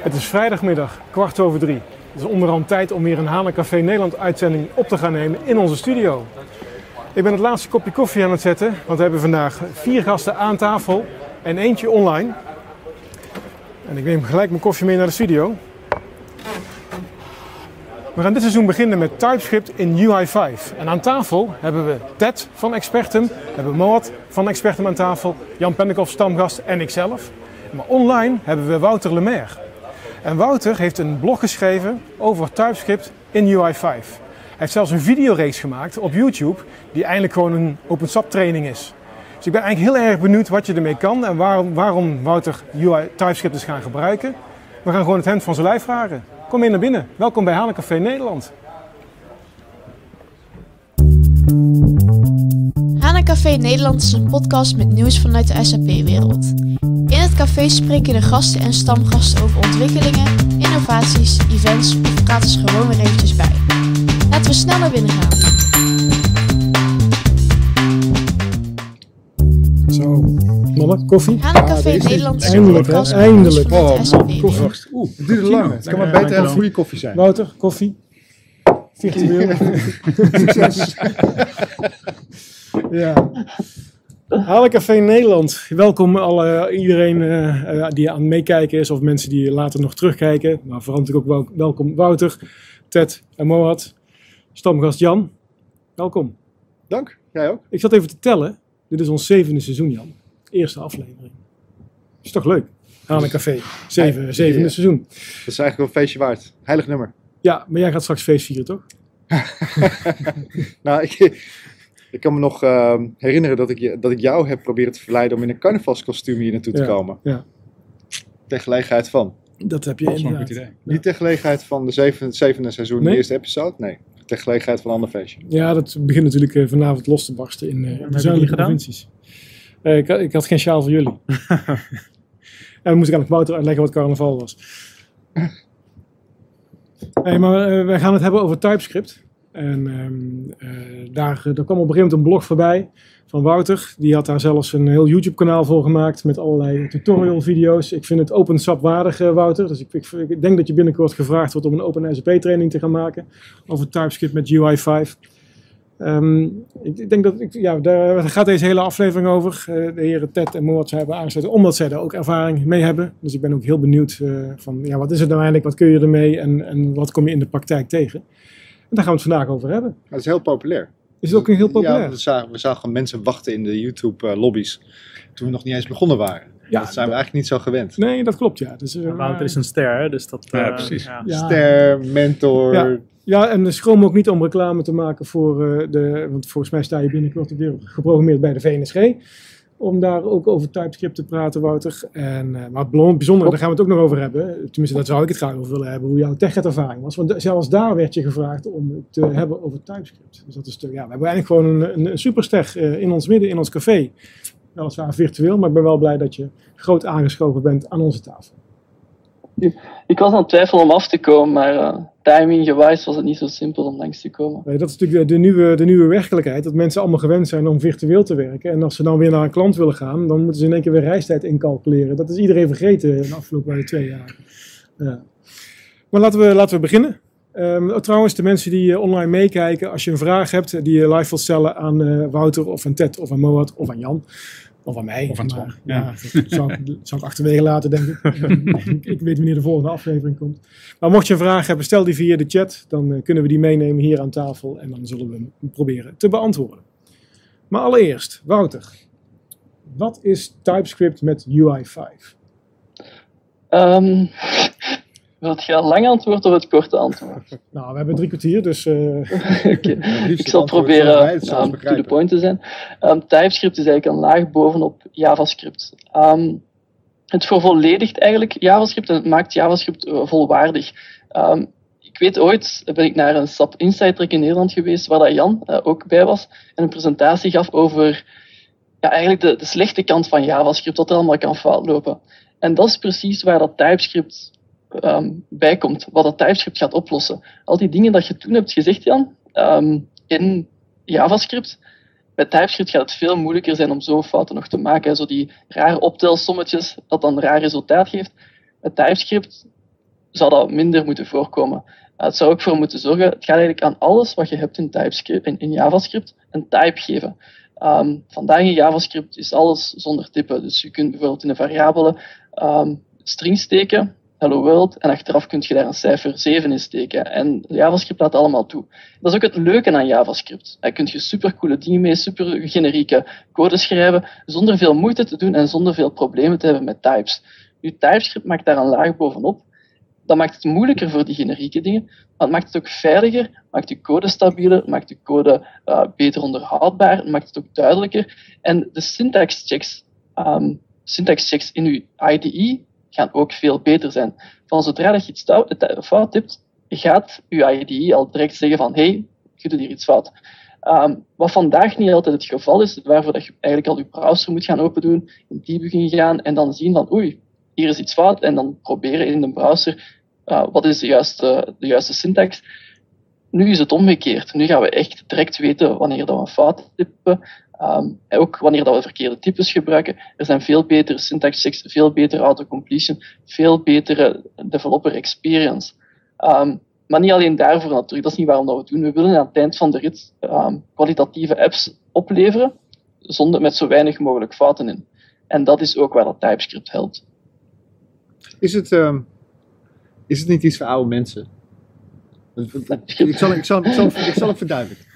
Het is vrijdagmiddag, kwart over drie. Het is onderhand tijd om weer een Hanencafé Nederland uitzending op te gaan nemen in onze studio. Ik ben het laatste kopje koffie aan het zetten, want we hebben vandaag vier gasten aan tafel en eentje online. En ik neem gelijk mijn koffie mee naar de studio. We gaan dit seizoen beginnen met TypeScript in UI5. En aan tafel hebben we Ted van Expertum, hebben Moat van Expertum aan tafel, Jan Pennekoff, stamgast en ikzelf. Maar online hebben we Wouter Lemaire. En Wouter heeft een blog geschreven over TypeScript in UI5. Hij heeft zelfs een videoreeks gemaakt op YouTube die eigenlijk gewoon een OpenSAP training is. Dus ik ben eigenlijk heel erg benieuwd wat je ermee kan en waarom, waarom Wouter UI TypeScript is gaan gebruiken. We gaan gewoon het hemd van zijn lijf vragen. Kom in naar binnen. Welkom bij Hanencafé Nederland. Hanencafé Nederland is een podcast met nieuws vanuit de SAP-wereld. In het café spreken de gasten en stamgasten over ontwikkelingen, innovaties, events of praten ze gewoon weer eventjes bij. Laten we snel naar binnen gaan. Zo, mannen, koffie? Hanencafé deze is Nederland is een eindelijk, hè? Eindelijk. Oh, oeh, het duurde lang. Het kan maar beter een goede koffie zijn. Wouter, koffie? Virtueel. Succes. ja. Hanencafé Nederland. Welkom alle, iedereen eh, eh, die aan het meekijken is of mensen die later nog terugkijken. Maar vooral natuurlijk ook wel- welkom Wouter, Ted en Mohat. Stamgast Jan, welkom. Dank, jij ook. Ik zat even te tellen. Dit is ons zevende seizoen, Jan. Eerste aflevering. Is toch leuk? Hanencafé. Zeven, Ja. zevende seizoen. Dat is eigenlijk wel een feestje waard. Heilig nummer. Ja, maar jij gaat straks feest vieren, toch? Nou, ik, ik kan me nog ehm, herinneren dat ik, je- dat ik jou heb proberen te verleiden om in een carnavalskostuum hier naartoe te komen. ja. Ter gelegenheid van. Dat heb je inderdaad. Niet ter gelegenheid van de zevende, zevende seizoen, Nee? de eerste episode. Nee, ter gelegenheid van een ander feestje. Ja, dat begint natuurlijk eh, vanavond los te barsten in eh, de jullie zuidelijke gedaan? provincies. Eh, ik, had- ik had geen sjaal voor jullie. en dan moest ik aan het Wouter uitleggen wat carnaval was. Hey, maar eh, wij gaan het hebben over TypeScript. En ehm, eh, daar, daar kwam op een gegeven moment een blog voorbij van Wouter. Die had daar zelfs een heel YouTube kanaal voor gemaakt met allerlei tutorial video's. Ik vind het OpenSAP waardig, eh, Wouter. Dus ik, ik, denk dat je binnenkort gevraagd wordt om een OpenSAP training te gaan maken over TypeScript met UI5. Ehm, ik, denk dat, ik, ja, daar gaat deze hele aflevering over. De heren Ted en Moort hebben aangesloten, omdat zij daar ook ervaring mee hebben. Dus ik ben ook heel benieuwd van, ja, wat is het nou eigenlijk, wat kun je ermee en, en wat kom je in de praktijk tegen? En daar gaan we het vandaag over hebben. Maar het is heel populair. Is het ook een heel populair? Ja, we zagen, we zagen mensen wachten in de YouTube-lobby's toen we nog niet eens begonnen waren. Ja, dat zijn we eigenlijk niet zo gewend. Nee, dat klopt, ja. Dus, eh, Wouter is een ster, hè, dus dat... Ja, eh, precies. ja. Ster, mentor. Ja. Ja, en schroom ook niet om reclame te maken voor eh, de. Want volgens mij sta je binnenkort weer geprogrammeerd bij de VNSG. Om daar ook over TypeScript te praten, Wouter. En, eh, maar het bijzondere, daar gaan we het ook nog over hebben. Tenminste, daar zou ik het graag over willen hebben. Hoe jouw TechEd-ervaring was. Want zelfs daar werd je gevraagd om het te hebben over TypeScript. Dus dat is ja, we hebben eigenlijk gewoon een, een, een superster eh, in ons midden, in ons café. Weliswaar virtueel, maar ik ben wel blij dat je groot aangeschoven bent aan onze tafel. Ik was aan het twijfelen om af te komen, maar eh timing gewijs was het niet zo simpel om langs te komen. Nee, dat is natuurlijk de, nieuwe, de nieuwe werkelijkheid. Dat mensen allemaal gewend zijn om virtueel te werken. En als ze dan weer naar een klant willen gaan, dan moeten ze in één keer weer reistijd incalculeren. Dat is iedereen vergeten in de afgelopen twee jaar. Ja. Maar laten we, laten we beginnen. Ehm, trouwens, de mensen die eh, online meekijken, als je een vraag hebt eh, die je live wilt stellen aan eh, Wouter of aan Ted of aan Moat of aan Jan. Of aan mij. Of aan ja. ja, dat zou, ik- zou ik achterwege laten, denk ik. ik. Ik weet wanneer de volgende aflevering komt. Maar mocht je een vraag hebben, stel die via de chat. Dan eh, kunnen we die meenemen hier aan tafel. En dan zullen we hem proberen te beantwoorden. Maar allereerst, Wouter. Wat is TypeScript met UI5? Ehm wil je een lang antwoord of het korte antwoord? Nou, we hebben drie kwartier, dus... eh, Ik zal proberen um, to the point te zijn. Um, TypeScript is eigenlijk een laag bovenop JavaScript. Ehm, het vervolledigt eigenlijk JavaScript en het maakt JavaScript eh, volwaardig. Ehm, ik weet ooit ben ik naar een SAP Insight Track in Nederland geweest, waar dat Jan eh, ook bij was, en een presentatie gaf over ja, eigenlijk de, de slechte kant van JavaScript, wat er allemaal kan fout lopen. En dat is precies waar dat TypeScript ehm, bij komt, wat dat TypeScript gaat oplossen. Al die dingen dat je toen hebt gezegd, Jan, ehm, in JavaScript, bij TypeScript gaat het veel moeilijker zijn om zo'n fouten nog te maken. Zo die rare optelsommetjes, dat dan een raar resultaat geeft. Met TypeScript zou dat minder moeten voorkomen. Uh, het zou ook voor moeten zorgen, het gaat eigenlijk aan alles wat je hebt in, TypeScript, in, in JavaScript een type geven. Um, vandaag in JavaScript is alles zonder type. Dus je kunt bijvoorbeeld in een variabele um, string steken, hello world, en achteraf kun je daar een cijfer 7 in steken. En JavaScript laat allemaal toe. Dat is ook het leuke aan JavaScript. Daar kun je supercoole dingen mee, super generieke code schrijven, zonder veel moeite te doen en zonder veel problemen te hebben met types. Nu, TypeScript maakt daar een laag bovenop. Dat maakt het moeilijker voor die generieke dingen, maar het maakt het ook veiliger, maakt de code stabieler, maakt de code uh, beter onderhoudbaar, maakt het ook duidelijker. En de syntax checks, um, syntax checks in uw IDE gaan ook veel beter zijn. Van zodra dat je iets fout hebt, gaat uw IDE al direct zeggen van hey, je doet hier iets fout. Um, wat vandaag niet altijd het geval is, waarvoor dat je eigenlijk al je browser moet gaan open doen, in debugging gaan en dan zien van oei, hier is iets fout en dan proberen in de browser uh, wat is de juiste, de juiste syntax. Nu is het omgekeerd. Nu gaan we echt direct weten wanneer dat we een fout typen. Um, ook wanneer dat we verkeerde types gebruiken. Er zijn veel betere syntax checks, veel betere autocompletion, veel betere developer experience. Um, maar niet alleen daarvoor natuurlijk, dat is niet waarom dat we het doen. We willen aan het eind van de rit um, kwalitatieve apps opleveren, zonder, met zo weinig mogelijk fouten in. En dat is ook waar dat TypeScript helpt. Is het, is het niet iets voor oude mensen? Ik zal, ik zal, ik zal, ik zal het verduidelijken.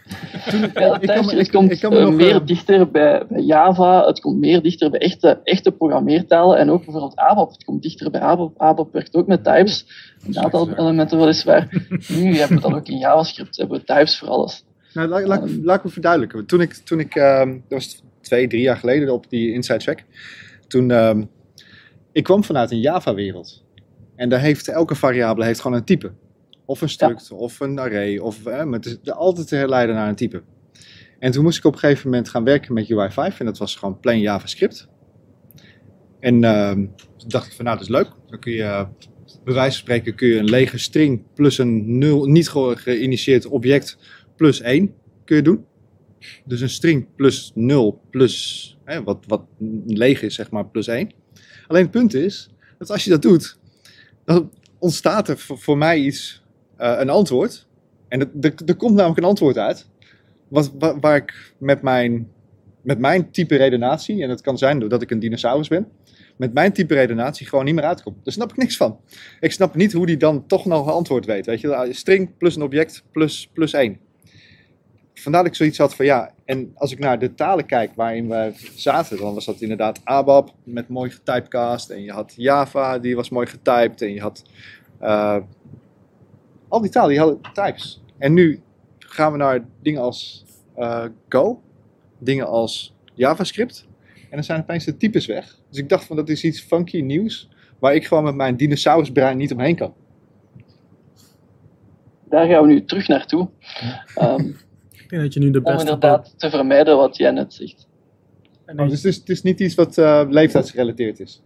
Toen, ja, ik kan, ik, komt ik kan uh, meer dichter bij, bij, Java, het komt meer dichter bij echte, echte programmeertalen en ook bijvoorbeeld ABAP. Het komt dichter bij ABAP. ABAP werkt ook met types, een aantal elementen weliswaar. Nu hebben we dat ook in JavaScript, hebben we types voor alles. Nou, laat, laat, um, laat ik me verduidelijken. Toen ik, toen ik um, dat was twee, drie jaar geleden op die Inside Track, toen, um, ik kwam vanuit een Java-wereld. En daar heeft elke variabele heeft gewoon een type. Of een struct, ja. of een array, of eh, met is altijd te herleiden naar een type. En toen moest ik op een gegeven moment gaan werken met UI5 en dat was gewoon plain JavaScript. En uh, toen dacht ik van nou dat is leuk, dan kun je bij wijze van spreken kun je een lege string plus een nul, niet geïnitieerd object plus 1 kun je doen. Dus een string plus 0 plus, hè, wat, wat leeg is zeg maar, plus 1. Alleen het punt is, dat als je dat doet, dan ontstaat er voor, voor mij iets uh, een antwoord. En er komt namelijk een antwoord uit. Wat, waar, ik met mijn, met mijn type redenatie, en het kan zijn doordat ik een dinosaurus ben, met mijn type redenatie gewoon niet meer uitkom. Daar snap ik niks van. Ik snap niet hoe die dan toch nog een antwoord weet. Weet je, string plus een object plus, plus 1. Vandaar dat ik zoiets had van ja, en als ik naar de talen kijk waarin we zaten, dan was dat inderdaad ABAP met mooi getypecast. En je had Java, die was mooi getyped. En je had uh, al die talen die hadden types. En nu gaan we naar dingen als uh, Go, dingen als JavaScript. En dan zijn opeens de types weg. Dus ik dacht van dat is iets funky nieuws, waar ik gewoon met mijn dinosaurusbrein niet omheen kan. Daar gaan we nu terug naartoe. Um, ik denk dat je nu de beste... Om inderdaad te vermijden wat jij net zegt. Oh, dus het is, het is niet iets wat uh, leeftijdsgerelateerd is?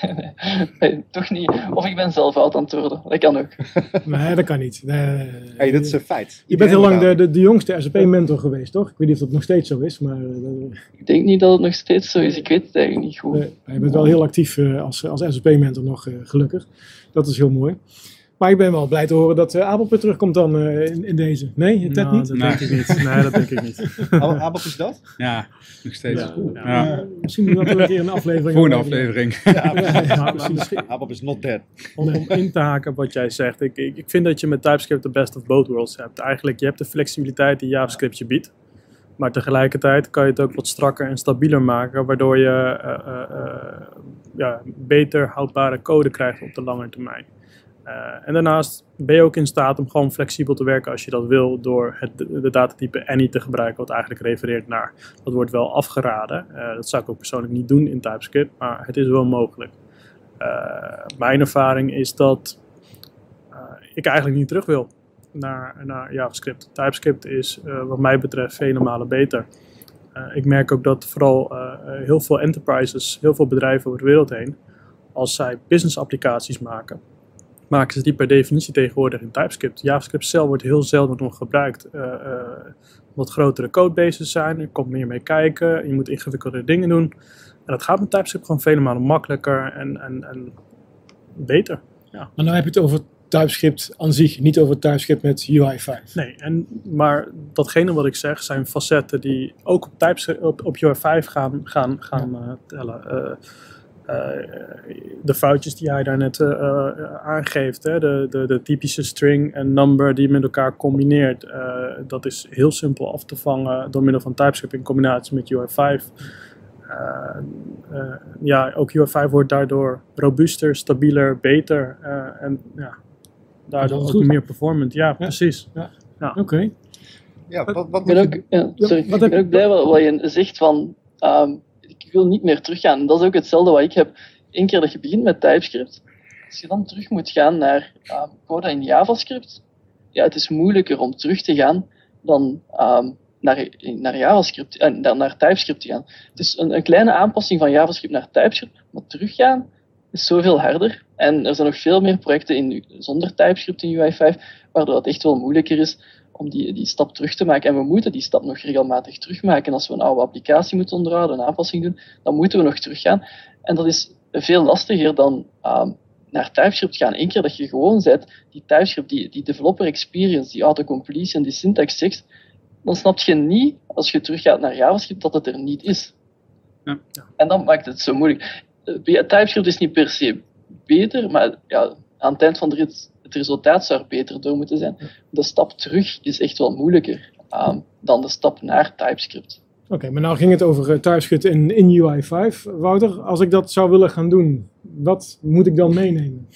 nee, toch niet. Of ik ben zelf oud aan het worden. Dat kan ook. nee, dat kan niet. Nee, hey, dat is een feit. Je bent heel lang de, de, de jongste SAP-mentor geweest, toch? Ik weet niet of dat nog steeds zo is, maar... Uh, ik denk niet dat het nog steeds zo is. Ik weet het eigenlijk niet goed. Nee, je bent wel heel actief uh, als, als SAP-mentor nog, uh, gelukkig. Dat is heel mooi. Maar ik ben wel blij te horen dat uh, Abel weer terugkomt dan uh, in, in, deze. Nee, Ted nou, niet? Dat denk ik niet. Nee, dat denk ik niet. Abel is dat? Ja, nog steeds. Ja, ja. ja. misschien moeten we een keer een aflevering Volgende aflevering. Abel is not dead. Om, om, in te haken op wat jij zegt. Ik, ik, ik vind dat je met TypeScript de best of both worlds hebt. Eigenlijk, je hebt de flexibiliteit die JavaScript je biedt. Maar tegelijkertijd kan je het ook wat strakker en stabieler maken, waardoor je uh, uh, ja, beter houdbare code krijgt op de lange termijn. Uh, en daarnaast ben je ook in staat om gewoon flexibel te werken als je dat wil door het, de datatype any te gebruiken, wat eigenlijk refereert naar. Dat wordt wel afgeraden. Uh, dat zou ik ook persoonlijk niet doen in TypeScript, maar het is wel mogelijk. Uh, mijn ervaring is dat ik eigenlijk niet terug wil naar, naar JavaScript. TypeScript is wat mij betreft vele malen beter. ik merk ook dat vooral heel veel enterprises, heel veel bedrijven over de wereld heen, als zij business applicaties maken, maken ze die per definitie tegenwoordig in TypeScript. JavaScript zelf wordt heel zelden nog gebruikt. Uh, uh, wat grotere codebases zijn, er komt meer mee kijken, je moet ingewikkelde dingen doen. En dat gaat met TypeScript gewoon vele malen makkelijker en, en, en beter. Maar nu heb je het over TypeScript aan zich, niet over TypeScript met UI5. Nee, en, maar datgene wat ik zeg zijn facetten die ook op, TypeScript, op, op UI5 gaan, gaan, gaan uh, tellen. Uh, uh, de foutjes die hij daarnet aangeeft, hè, de, de, de, typische string en number die je met elkaar combineert, dat is heel simpel af te vangen door middel van TypeScript in combinatie met UI5. ja, ook UI5 wordt daardoor robuuster, stabieler, beter en ja, daardoor ook goed. meer performant. Ja, ja. precies. Ja. ja. Oké. Okay. Ja, wat, wat ik ben ook, ja, sorry, wat ik ben ook blij wat, wat je zegt van um, ik wil niet meer teruggaan. Dat is ook hetzelfde wat ik heb. Eén keer dat je begint met TypeScript, als je dan terug moet gaan naar um, code in JavaScript, ja, het is moeilijker om terug te gaan dan um, naar, naar JavaScript, uh, naar TypeScript te gaan. Het is een, een kleine aanpassing van JavaScript naar TypeScript, maar teruggaan is zoveel harder. En er zijn nog veel meer projecten in, zonder TypeScript in UI5, waardoor het echt wel moeilijker is om die, die stap terug te maken. En we moeten die stap nog regelmatig terugmaken. Als we een oude applicatie moeten onderhouden, een aanpassing doen, dan moeten we nog teruggaan. En dat is veel lastiger dan uh, naar TypeScript gaan. Eén keer dat je gewoon zet, die TypeScript, die, die developer experience, die autocompletion, die syntax checks, dan snap je niet, als je teruggaat naar JavaScript, dat het er niet is. Ja. En dan maakt het zo moeilijk. TypeScript is niet per se beter, maar ja, aan het eind van de rit, het resultaat zou er beter door moeten zijn. De stap terug is echt wel moeilijker um, dan de stap naar TypeScript. Oké, okay, maar nou ging het over uh, TypeScript in, in UI5. Wouter, als ik dat zou willen gaan doen, wat moet ik dan meenemen?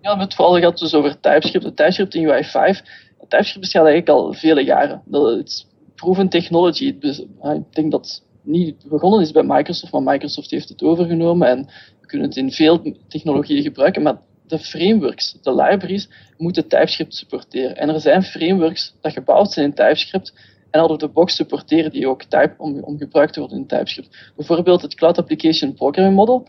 Ja, we hebben het vooral gehad dus over TypeScript. De TypeScript in UI5. TypeScript bestaat eigenlijk al vele jaren. Dat is proven technology. Ik denk dat niet begonnen is bij Microsoft, maar Microsoft heeft het overgenomen en we kunnen het in veel technologieën gebruiken, maar de frameworks, de libraries, moeten TypeScript supporteren. En er zijn frameworks dat gebouwd zijn in TypeScript en out of the box supporteren die ook type om, gebruikt te worden in TypeScript. Bijvoorbeeld het Cloud Application Programming Model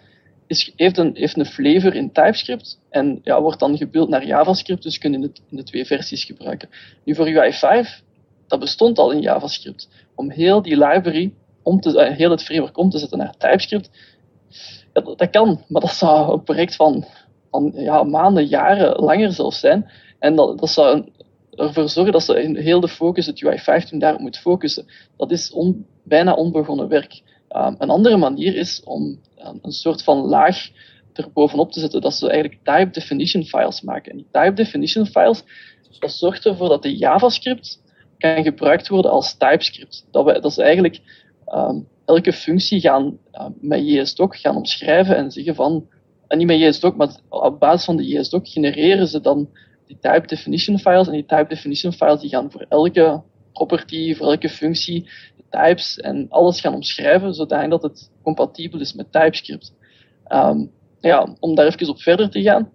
is, heeft, een, heeft een flavor in TypeScript en ja, wordt dan gebeeld naar JavaScript, dus kun je het in de twee versies gebruiken. Nu voor UI5, dat bestond al in JavaScript. Om heel die library om te, uh, heel het framework om te zetten naar TypeScript. Ja, dat, kan, maar dat zou een project van ja, maanden, jaren langer zelfs zijn. En dat, dat zou ervoor zorgen dat ze in heel de focus, het UI15, daarop moet focussen. Dat is bijna onbegonnen werk. Um, een andere manier is om um, een soort van laag er bovenop te zetten, dat ze eigenlijk type definition files maken. En die type definition files, dat zorgt ervoor dat de JavaScript kan gebruikt worden als TypeScript. Dat, we, dat is eigenlijk um, elke functie gaan uh, met JSDoc gaan omschrijven en zeggen van, en niet met JSDoc, maar op basis van de JSDoc genereren ze dan die type definition files en die type definition files die gaan voor elke property, voor elke functie, de types en alles gaan omschrijven zodat het compatibel is met TypeScript. Um, ja, om daar even op verder te gaan.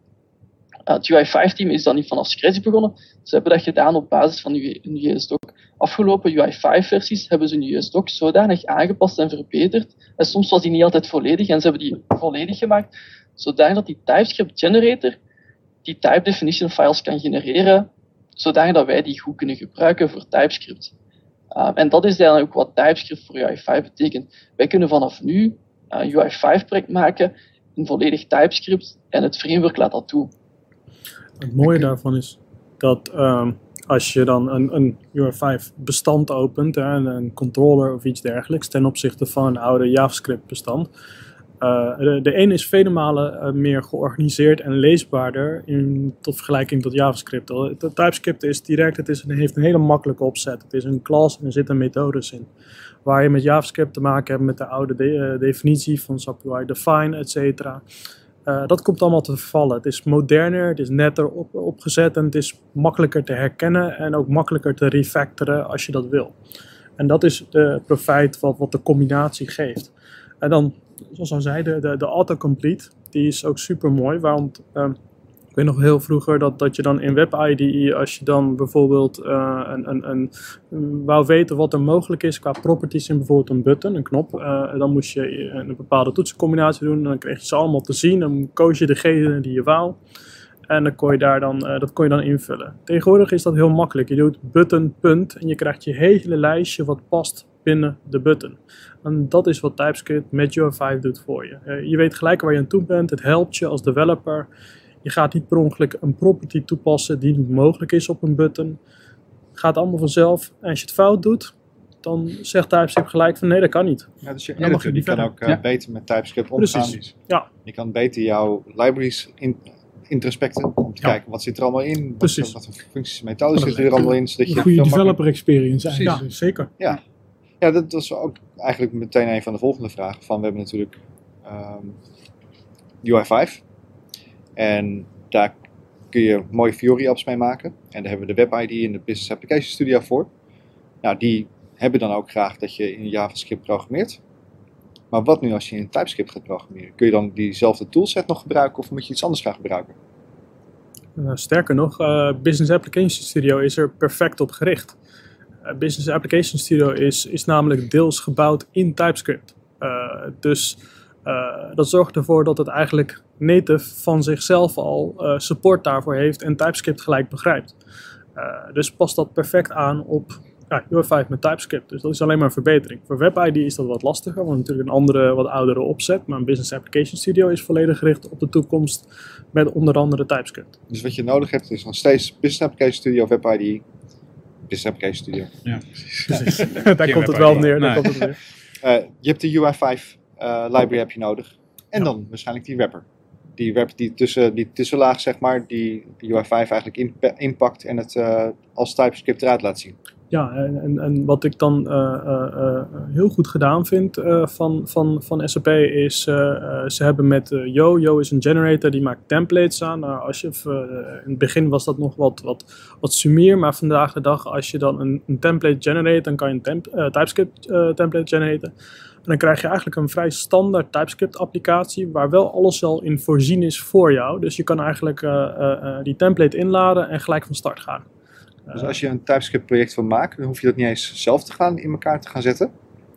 Uh, het UI5-team is dan niet vanaf scratch begonnen. Ze hebben dat gedaan op basis van hun JSDoc afgelopen UI5-versies hebben ze hun US-doc zodanig aangepast en verbeterd. En soms was die niet altijd volledig en ze hebben die volledig gemaakt, zodanig dat die TypeScript generator die type definition files kan genereren, zodanig dat wij die goed kunnen gebruiken voor TypeScript. Uh, en dat is dan ook wat TypeScript voor UI5 betekent. Wij kunnen vanaf nu een UI5-project maken in volledig TypeScript en het framework laat dat toe. Het mooie daarvan is dat um, als je dan een, een UI5 bestand opent, hè, een controller of iets dergelijks, ten opzichte van een oude JavaScript bestand. Uh, de, de ene is vele malen uh, meer georganiseerd en leesbaarder in, tot vergelijking tot JavaScript. De TypeScript is direct, het is een, heeft een hele makkelijke opzet. Het is een class en er zitten methodes in. Waar je met JavaScript te maken hebt met de oude de, uh, definitie van SAP UI Define, et cetera. Uh, dat komt allemaal te vervallen. Het is moderner, het is netter op, opgezet en het is makkelijker te herkennen en ook makkelijker te refactoren als je dat wil. En dat is de profijt wat, wat de combinatie geeft. En dan, zoals al zei, de, de, de autocomplete, die is ook super mooi, want uh, weet nog heel vroeger dat, dat je dan in WebIDE, als je dan bijvoorbeeld uh, een, een, een, wou weten wat er mogelijk is qua properties in bijvoorbeeld een button, een knop, uh, dan moest je een bepaalde toetsencombinatie doen. Dan kreeg je ze allemaal te zien. Dan koos je degene die je wou. En dan kon je daar dan, eh, dat kon je dan invullen. Tegenwoordig is dat heel makkelijk. Je doet button, punt en je krijgt je hele lijstje wat past binnen de button. En dat is wat TypeScript met UI5 doet voor je. Eh, je weet gelijk waar je aan toe bent. Het helpt je als developer. Je gaat niet per ongeluk een property toepassen die niet mogelijk is op een button. Gaat allemaal vanzelf. En als je het fout doet, dan zegt TypeScript gelijk van nee, dat kan niet. Ja, dus je Dan mag je editor die niet kan ook eh, Ja. beter met TypeScript omgaan. Precies. Ja. Je kan beter jouw libraries in, introspecten om te Ja. kijken wat zit er allemaal in, wat, Precies. wat voor functies en methodes zitten er allemaal in, zodat je Een goede veel makkelijker- developer experience Ja, eigenlijk. Dus zeker. Ja, dat was ook eigenlijk meteen een van de volgende vragen. Van, we hebben natuurlijk ehm, UI5. En daar kun je mooie Fiori-apps mee maken. En daar hebben we de WebID en de Business Application Studio voor. Nou, die hebben dan ook graag dat je in JavaScript programmeert. Maar wat nu als je in TypeScript gaat programmeren? Kun je dan diezelfde toolset nog gebruiken of moet je iets anders gaan gebruiken? Uh, sterker nog, uh, Business Application Studio is er perfect op gericht. Uh, Business Application Studio is, is namelijk deels gebouwd in TypeScript. Dus uh, dat zorgt ervoor dat het eigenlijk native van zichzelf al uh, support daarvoor heeft en TypeScript gelijk begrijpt. Uh, dus past dat perfect aan op ja, UI5 met TypeScript. Dus dat is alleen maar een verbetering. Voor WebID is dat wat lastiger, want natuurlijk een andere, wat oudere opzet. Maar een Business Application Studio is volledig gericht op de toekomst met onder andere TypeScript. Dus wat je nodig hebt is nog steeds Business Application Studio, WebID, Business Application Studio. Ja, precies. daar komt het wel neer. Nee. Daar komt het neer. Uh, je hebt de UI5 uh, library heb je nodig. En ja. dan waarschijnlijk die wrapper. Die wrapper die, tussen, die tussenlaag, zeg maar, die de UI5 eigenlijk in, inpakt en het uh, als TypeScript eruit laat zien. Ja, en, en, en wat ik dan uh, heel goed gedaan vind van, van, van SAP is, ze hebben met Yo, Yo is een generator die maakt templates aan. Nou, als je, in het begin was dat nog wat, wat, wat sumier, maar vandaag de dag als je dan een, een template generate, dan kan je een temp, TypeScript template generaten. En dan krijg je eigenlijk een vrij standaard TypeScript applicatie waar wel alles al in voorzien is voor jou. Dus je kan eigenlijk uh, uh, die template inladen en gelijk van start gaan. Dus als je een TypeScript project wil maken, dan hoef je dat niet eens zelf te gaan in elkaar te gaan zetten.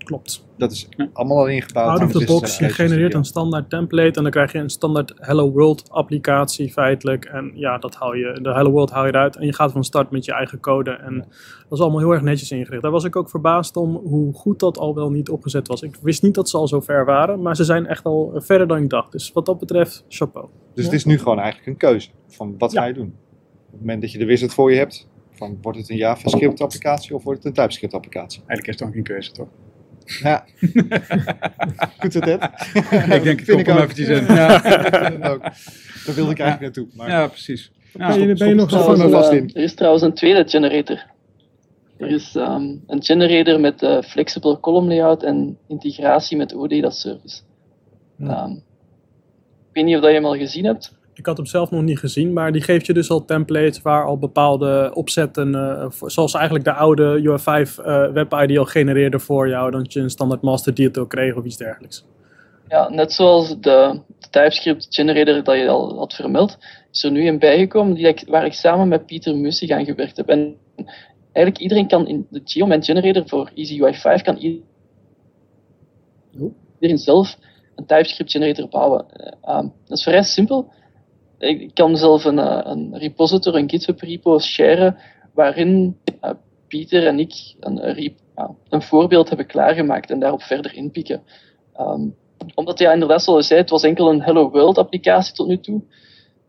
Klopt. Dat is allemaal al ingebouwd. Out of the box, je genereert een standaard template en dan krijg je een standaard Hello World applicatie feitelijk. En ja, dat hou je, de Hello World hou je eruit en je gaat van start met je eigen code. En dat is allemaal heel erg netjes ingericht. Daar was ik ook verbaasd om hoe goed dat al wel niet opgezet was. Ik wist niet dat ze al zo ver waren, maar ze zijn echt al verder dan ik dacht. Dus wat dat betreft, chapeau. Dus het is nu gewoon eigenlijk een keuze van wat ja. ga je doen. Op het moment dat je de wizard voor je hebt, van wordt het een JavaScript applicatie of wordt het een TypeScript applicatie? Eigenlijk is het ook geen keuze, toch? Ja. Goed zit het. ik denk, ik kom eventjes in. Ja. Daar wilde ik eigenlijk naartoe. Maar... Ja, precies. Ja, ben, je, ben je nog zo van vast in? Er is trouwens een tweede generator. Er is um, een generator met uh, flexible column layout en integratie met OData service. Ja. Um, ik weet niet of dat je hem al gezien hebt. Ik had hem zelf nog niet gezien, maar die geeft je dus al templates waar al bepaalde opzetten, uh, voor, zoals eigenlijk de oude UI5 uh, WebID al genereerde voor jou, dat je een standaard master detail kreeg of iets dergelijks. Ja, net zoals de, de TypeScript generator dat je al had vermeld, is er nu een bijgekomen die ik, waar ik samen met Pieter Mussig aan gewerkt heb. En eigenlijk iedereen kan in de Geoman generator voor Easy UI5 kan iedereen zelf een TypeScript generator bouwen. Uh, um, dat is vrij simpel ik kan zelf een, een repository, een GitHub repo sharen, waarin uh, Pieter en ik een, een, voorbeeld hebben klaargemaakt en daarop verder inpikken. Um, omdat ja, inderdaad, zoals je zei, het was enkel een Hello World applicatie tot nu toe.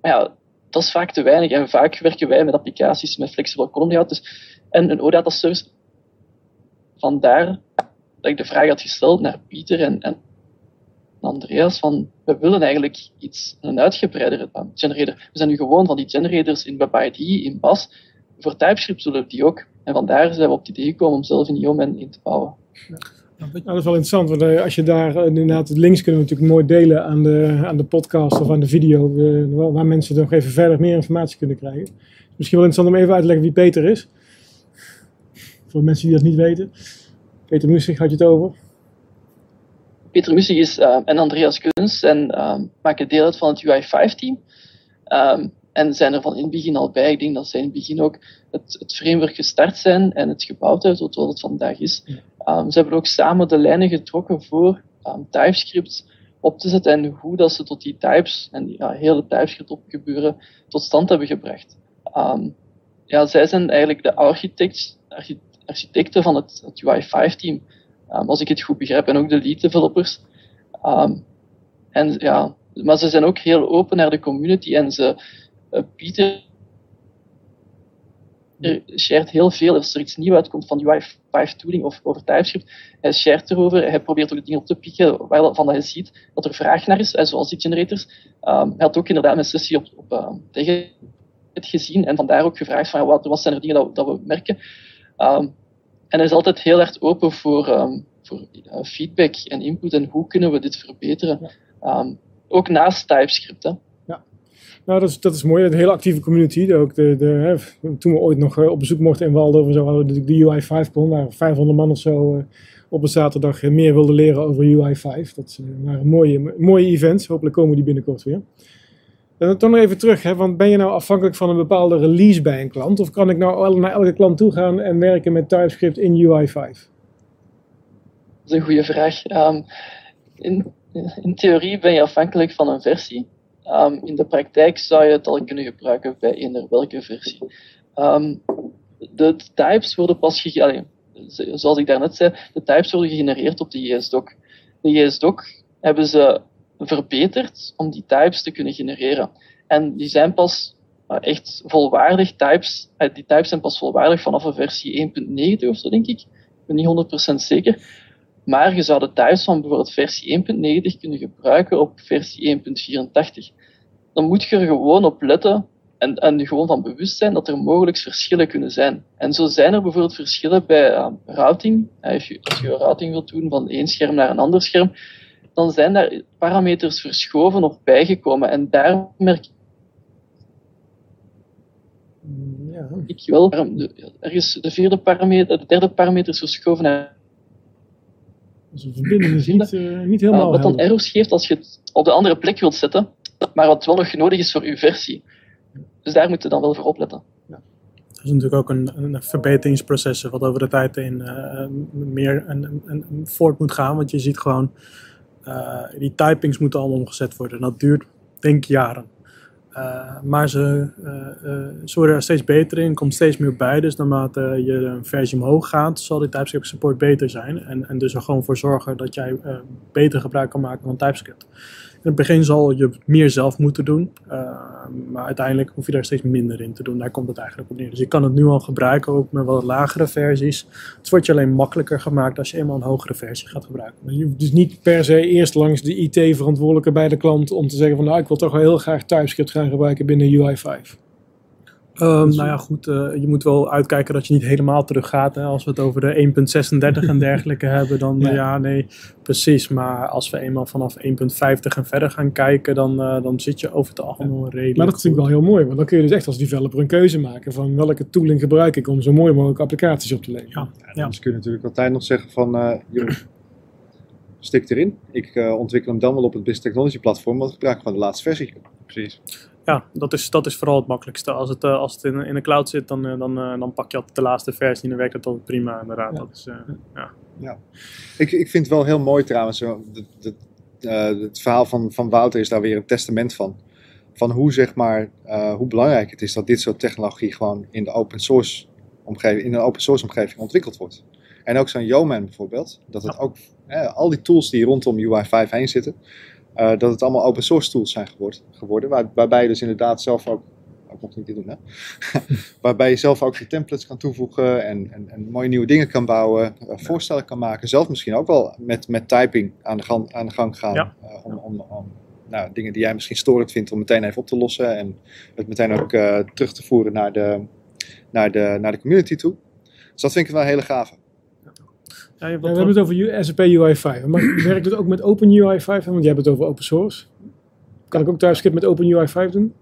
Maar ja, dat is vaak te weinig en vaak werken wij met applicaties met flexible column layout. Dus, en een OData service. Vandaar dat ik de vraag had gesteld naar Pieter en, en Andreas van, we willen eigenlijk iets, een uitgebreidere generator. We zijn nu gewoon van die generators in WebID, in BAS. Voor TypeScript zullen we die ook. En vandaar zijn we op het idee gekomen om zelf een Yeoman in te bouwen. Ja. Nou, dat is wel interessant, want uh, als je daar uh, inderdaad de links kunnen we natuurlijk mooi delen aan de, aan de podcast of aan de video, waar mensen nog even verder meer informatie kunnen krijgen. Misschien wel interessant om even uit te leggen wie Peter is. Voor mensen die dat niet weten. Peter Mussig had je het over. Peter Mussig is, uh, en Andreas Kunst en uh, maken deel uit van het UI5-team. Um, en zijn er van in het begin al bij. Ik denk dat zij in het begin ook het, het framework gestart zijn en het gebouwd hebben tot wat het vandaag is. Um, ze hebben ook samen de lijnen getrokken voor TypeScript op te zetten en hoe dat ze tot die types en die ja, hele TypeScript op gebeuren tot stand hebben gebracht. Ehm, ja, zij zijn eigenlijk de architects, architecten van het, het UI5-team, um, als ik het goed begrijp, en ook de lead developers. Ja, maar ze zijn ook heel open naar de community en ze uh, bieden er shared heel veel. Als er iets nieuws uitkomt van UI5 tooling of over TypeScript, hij shared erover. Hij probeert ook dingen op te pikken waarvan hij ziet dat er vraag naar is, zoals die generators. Um, hij had ook inderdaad een sessie op, tegen het gezien en vandaar ook gevraagd van wat, wat zijn er dingen dat, we merken. En hij is altijd heel erg open voor, um, voor uh, feedback en input en hoe kunnen we dit verbeteren. Um, ook naast TypeScript. Hè. Ja, nou dat is, dat is mooi. Een hele actieve community. Ook de, de, hè, toen we ooit nog uh, op bezoek mochten in Waldorf, zo hadden we de, de UI5-con, waar 500 man of zo uh, op een zaterdag meer wilden leren over UI5. Dat waren mooie, mooie events. Hopelijk komen die binnenkort weer. En dan toch nog even terug, hè, want ben je nou afhankelijk van een bepaalde release bij een klant? Of kan ik nou naar elke klant toe gaan en werken met TypeScript in UI5? Dat is een goede vraag. Um, in, in, theorie ben je afhankelijk van een versie. Um, in de praktijk zou je het al kunnen gebruiken bij eender welke versie. Um, de types worden pas gegenereerd, zoals ik daarnet zei, de types worden gegenereerd op de JSDoc. De JSDoc hebben ze verbeterd om die types te kunnen genereren. En die zijn pas echt volwaardig types. Uh, die types zijn pas volwaardig vanaf een versie 1.9 of zo, denk ik. Ik ben niet 100% zeker. Maar je zou de types van bijvoorbeeld versie 1.90 kunnen gebruiken op versie 1.84. Dan moet je er gewoon op letten en, en gewoon van bewust zijn dat er mogelijk verschillen kunnen zijn. En zo zijn er bijvoorbeeld verschillen bij uh, routing. Je, als je routing wilt doen van één scherm naar een ander scherm, dan zijn daar parameters verschoven of bijgekomen. En daar merk ja. ik wel, er is de, vierde parameter, de derde parameter is verschoven naar dus de verbinding is niet, uh, niet helemaal. Uh, wat dan errors geeft als je het op de andere plek wilt zetten, maar wat wel nog nodig is voor uw versie. Dus daar moet je dan wel voor opletten. Ja. Dat is natuurlijk ook een, een verbeteringsproces wat over de tijd in uh, meer een, een, een voort moet gaan. Want je ziet gewoon uh, die typings moeten allemaal omgezet worden. En dat duurt, denk ik, jaren. Uh, maar ze, uh, ze worden er steeds beter in, komt steeds meer bij. Dus naarmate je een versie omhoog gaat, zal die TypeScript support beter zijn. En, en dus er gewoon voor zorgen dat jij beter gebruik kan maken van TypeScript. In het begin zal je meer zelf moeten doen, uh, maar uiteindelijk hoef je daar steeds minder in te doen. Daar komt het eigenlijk op neer. Dus je kan het nu al gebruiken, ook met wat lagere versies. Het wordt je alleen makkelijker gemaakt als je eenmaal een hogere versie gaat gebruiken. Je hoeft dus niet per se eerst langs de IT-verantwoordelijke bij de klant om te zeggen van nou ik wil toch wel heel graag TypeScript gaan gebruiken binnen UI5. Um, nou ja, goed, uh, je moet wel uitkijken dat je niet helemaal teruggaat. Hè. Als we het over de 1.36 en dergelijke hebben, dan ja. ja. nee, precies. Maar als we eenmaal vanaf 1.50 en verder gaan kijken, dan, uh, dan zit je over het algemeen ja. redelijk Maar dat is natuurlijk wel heel mooi, want dan kun je dus echt als developer een keuze maken van welke tooling gebruik ik om zo mooi mogelijk applicaties op te leveren. Ja. Dus kun je natuurlijk altijd nog zeggen van, uh, jongens, stik erin. Ik ontwikkel hem dan wel op het Business Technology platform, want ik gebruik gewoon de laatste versie. Precies ja, dat is, dat is vooral het makkelijkste. Als het, uh, als het in, in de cloud zit, dan, uh, dan, uh, dan pak je altijd de laatste versie en dan werkt het altijd prima inderdaad. Ja. Dat is, ja. ja. Ik, ik vind het wel heel mooi trouwens, de, de, het verhaal van, van Wouter is daar weer een testament van. Van hoe, zeg maar, hoe belangrijk het is dat dit soort technologie gewoon in de open source omgeving, in een open source omgeving ontwikkeld wordt. En ook zo'n Yeoman bijvoorbeeld, dat het ook, al die tools die rondom UI5 heen zitten, uh, dat het allemaal open source tools zijn geworden, waar, waarbij je dus inderdaad zelf ook, ook nog niet dit doen hè, waarbij je zelf ook je templates kan toevoegen en, en, en mooie nieuwe dingen kan bouwen, uh, voorstellen kan maken, zelf misschien ook wel met, met typing aan de gang, aan de gang gaan, ja. uh, om, om, om nou, dingen die jij misschien storend vindt om meteen even op te lossen en het meteen ook terug te voeren naar de, naar, de, naar de community toe. Dus dat vind ik wel een hele gave. Ja, we hebben het over SAP UI5. Maar werkt het ook met Open UI5? Want jij hebt het over open source. Kan ik ook TypeScript met Open UI5 doen?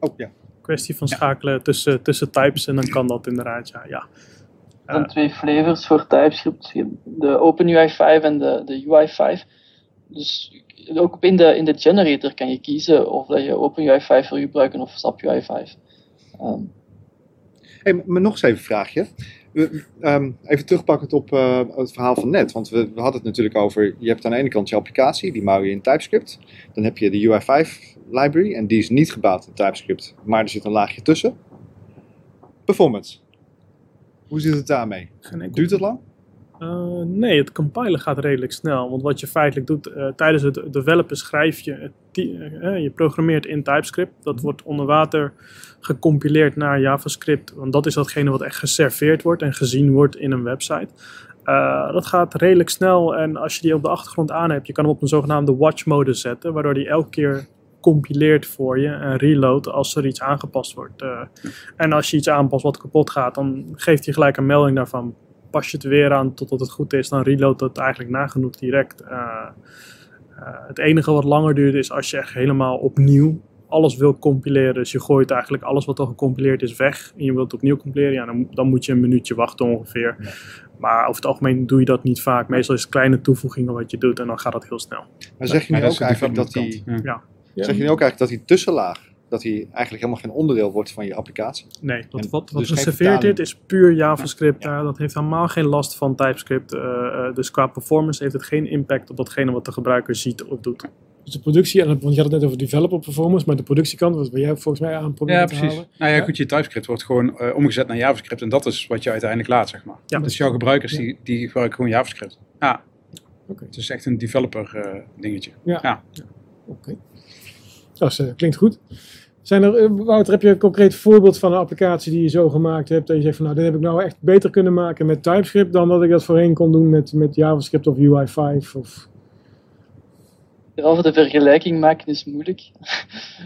Oh ja. Kwestie van schakelen tussen, tussen types en dan kan dat inderdaad, ja. ja. Er zijn twee flavors voor TypeScript. De Open UI5 en de, de UI5. Dus ook in de, in de generator kan je kiezen of dat je Open UI5 wil gebruiken of SAP UI5. Um. Hey, maar nog eens even een vraagje. We- ehm, even terugpakkend op eh, het verhaal van net. Want we, we hadden het natuurlijk over, je hebt aan de ene kant je applicatie, die bouw je in TypeScript. Dan heb je de UI5 library en die is niet gebouwd in TypeScript, maar er zit een laagje tussen. Performance. Hoe zit het daarmee? Duurt het lang? Eh, nee, het compilen gaat redelijk snel. Want wat je feitelijk doet, eh, tijdens het developen schrijf je, het je programmeert in TypeScript. Dat wordt onder water gecompileerd naar JavaScript. Want dat is datgene wat echt geserveerd wordt en gezien wordt in een website. Eh, dat gaat redelijk snel en als je die op de achtergrond aan hebt, je kan hem op een zogenaamde watch mode zetten, waardoor die elke keer compileert voor je en reload als er iets aangepast wordt. Eh, en als je iets aanpast wat kapot gaat, dan geeft hij gelijk een melding daarvan. Pas je het weer aan totdat het goed is, dan reloadt het eigenlijk nagenoeg direct. Eh, het enige wat langer duurt is als je echt helemaal opnieuw alles wil compileren. Dus je gooit eigenlijk alles wat al gecompileerd is weg en je wilt opnieuw compileren. Ja, dan, dan moet je een minuutje wachten ongeveer. Maar over het algemeen doe je dat niet vaak. Meestal is het kleine toevoegingen wat je doet en dan gaat dat heel snel. Maar zeg je nu ook eigenlijk dat die. Ja. Ja. zeg je nu ook eigenlijk dat die tussenlaag, dat die eigenlijk helemaal geen onderdeel wordt van je applicatie? Nee, wat, En wat, wat dus vertaling. dit is puur JavaScript. Eh, dat heeft helemaal geen last van TypeScript. Eh, dus qua performance heeft het geen impact op datgene wat de gebruiker ziet of doet. Dus de productie, en want je had het net over developer performance, maar de productiekant, wat jij volgens mij aan proberen Ja, te precies. halen. Nou ja, Ja. goed, je TypeScript wordt gewoon eh, omgezet naar JavaScript en dat is wat je uiteindelijk laat, zeg maar. Ja. Dus jouw gebruikers Ja. die, die gebruiken gewoon JavaScript. Ja, Oké. het is echt een developer eh, dingetje. Ja. Ja. Oké. Dat eh, klinkt goed. Zijn er, Wouter, heb je een concreet voorbeeld van een applicatie die je zo gemaakt hebt, dat je zegt van nou, dit heb ik nou echt beter kunnen maken met TypeScript dan dat ik dat voorheen kon doen met, met JavaScript of UI5? Of... Behalve de vergelijking maken is moeilijk.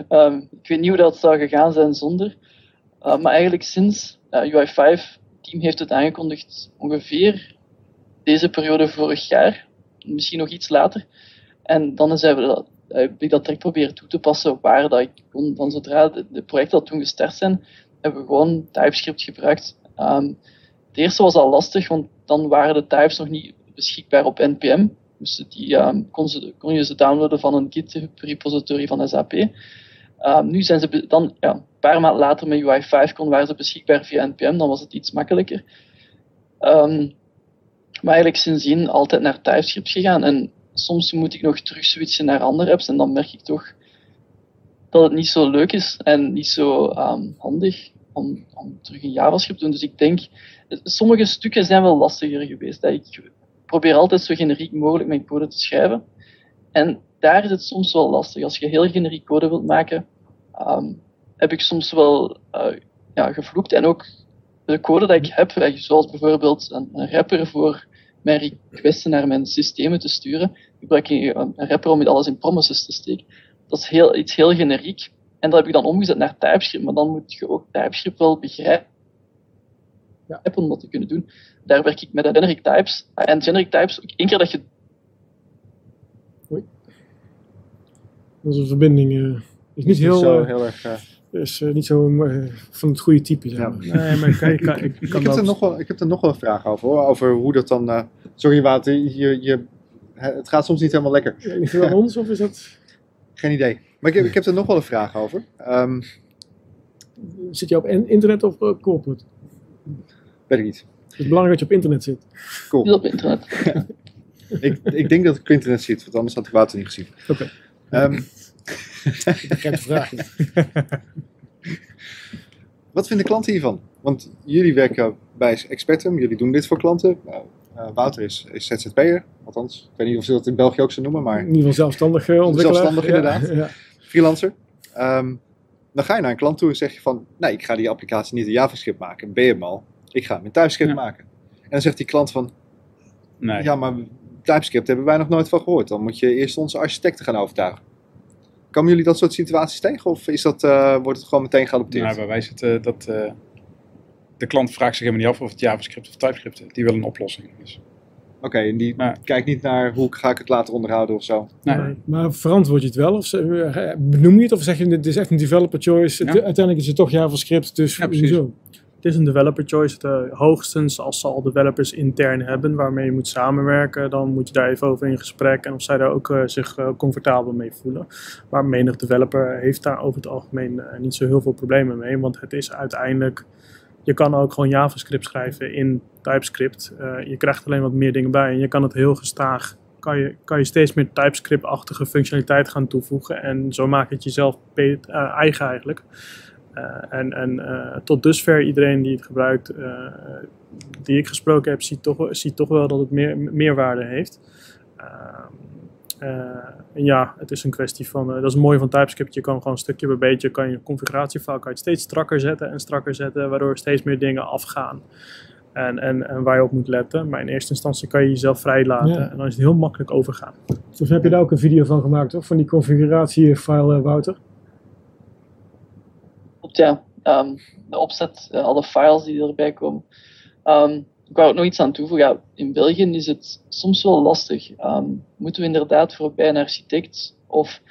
Ehm, ik weet niet hoe dat zou gegaan zijn zonder. Uh, maar eigenlijk sinds uh, UI5, het team heeft het aangekondigd ongeveer deze periode vorig jaar, misschien nog iets later. En dan zijn we dat, ik dat direct proberen toe te passen waar dat ik kon. Van zodra de, de projecten al toen gestart zijn, hebben we gewoon TypeScript gebruikt. Um, het eerste was al lastig, want dan waren de types nog niet beschikbaar op NPM. Dus die um, kon, ze, kon, je ze downloaden van een GitHub repository van SAP. Um, nu zijn ze dan ja, een paar maanden later met UI5 kon, waren ze beschikbaar via NPM, dan was het iets makkelijker. Um, maar eigenlijk sindsdien altijd naar TypeScript gegaan. En soms moet ik nog terug switchen naar andere apps en dan merk ik toch dat het niet zo leuk is en niet zo handig om, om terug in JavaScript te doen. Dus ik denk, sommige stukken zijn wel lastiger geweest. Ik probeer altijd zo generiek mogelijk mijn code te schrijven. En daar is het soms wel lastig. Als je heel generiek code wilt maken, um, heb ik soms wel uh, ja, gevloekt. En ook de code dat ik heb, zoals bijvoorbeeld een, rapper voor mijn requesten naar mijn systemen te sturen, gebruik ik een rapper om alles in promises te steken. Dat is heel, iets heel generiek. En dat heb ik dan omgezet naar TypeScript, maar dan moet je ook TypeScript wel begrijpen ja. om dat te kunnen doen. Daar werk ik met generic types. En generic types, één keer dat je... Oei. Onze verbinding uh, is niet heel... Zo, uh, heel erg... Uh... is uh, niet zo van het goede type. Zeg maar. ja. Nee, maar ik, kan, ik, kan, ik, kan ik, heb er nog wel, ik heb er nog wel een vraag over, hoor, over hoe dat dan... Uh, sorry Wouter, je, je, het gaat soms niet helemaal lekker. Het aan ons of is dat... Geen idee. Maar ik heb, ik heb er nog wel een vraag over. Um, zit je op internet of op corporate? Weet ik niet. Het is belangrijk dat je op internet zit. Cool. Op internet. ik, ik denk dat ik op internet zit, want anders had ik Wouter niet gezien. Oké. Okay. Um, de vraag Wat vinden klanten hiervan? Want jullie werken bij Expertum, jullie doen dit voor klanten. Uh, uh, Wouter is, is ZZP'er, althans. Ik weet niet of ze dat in België ook zo noemen, maar... In ieder geval zelfstandig uh, ontwikkelaar. Zelfstandig inderdaad. Ja, ja. Freelancer. Um, dan ga je naar een klant toe en zeg je van... Nee, ik ga die applicatie niet in JavaScript maken. Ben je hem al? Ik ga in TypeScript ja. maken. En dan zegt die klant van... Nee. Ja, maar TypeScript hebben wij nog nooit van gehoord. Dan moet je eerst onze architecten gaan overtuigen. Komen jullie dat soort situaties tegen? Of is dat, uh, wordt het gewoon meteen geadopteerd? Nou, bij wij zitten dat... Uh, de klant vraagt zich helemaal niet af of het JavaScript of TypeScript is. Die wil een oplossing. Dus. Oké, okay, en die maar, kijkt niet naar hoe ga ik het later onderhouden of zo? Nee. Maar verantwoord je het wel? Of benoem je het? Of zeg je het is echt een developer choice? Ja. Uiteindelijk is het toch JavaScript, dus ja, precies. Zo. Het is een developer choice. De, hoogstens als ze al developers intern hebben waarmee je moet samenwerken, dan moet je daar even over in gesprek en of zij daar ook uh, zich uh, comfortabel mee voelen. Maar menig developer heeft daar over het algemeen niet zo heel veel problemen mee, want het is uiteindelijk je kan ook gewoon JavaScript schrijven in TypeScript. Eh, je krijgt alleen wat meer dingen bij en je kan het heel gestaag. Kan je, kan je steeds meer TypeScript-achtige functionaliteit gaan toevoegen. En zo maak je het jezelf eh, eigen eigenlijk. Eh, en en eh, tot dusver iedereen die het gebruikt, eh, die ik gesproken heb, ziet toch, ziet toch wel dat het meer, meerwaarde heeft. Ehm, eh, en ja, het is een kwestie van, dat is het mooie van TypeScript, je kan gewoon stukje bij beetje, kan je configuratiefile kan je het steeds strakker zetten en strakker zetten, waardoor steeds meer dingen afgaan. En, en, en waar je op moet letten. Maar in eerste instantie kan je jezelf vrij laten Ja. en dan is het heel makkelijk overgaan. Volgens mij heb je daar ook een video van gemaakt, toch? Van die configuratiefile, Wouter. Ja. Ehm, de opzet, eh, alle files die erbij komen. Ehm, ik wou ook nog iets aan toevoegen. Ja, in België is het soms wel lastig. Ehm, moeten we inderdaad voorbij een architect of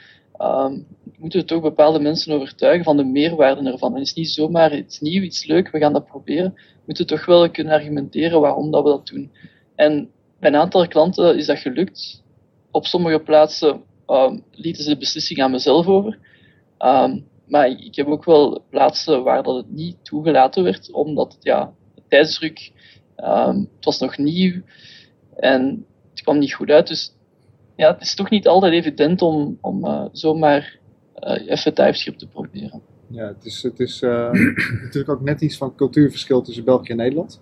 moeten we toch bepaalde mensen overtuigen van de meerwaarde ervan? En het is niet zomaar iets nieuw, iets leuk, we gaan dat proberen. We moeten toch wel kunnen argumenteren waarom dat we dat doen. En bij een aantal klanten is dat gelukt. Op sommige plaatsen lieten ze de beslissing aan mezelf over. Maar ik heb ook wel plaatsen waar dat het niet toegelaten werd, omdat ja, de tijdsdruk, ehm, het was nog nieuw en het kwam niet goed uit. Dus ja, het is toch niet altijd evident om, om eh, zomaar eh, even TypeScript te proberen. Ja, het is, het is eh, natuurlijk ook net iets van cultuurverschil tussen België en Nederland.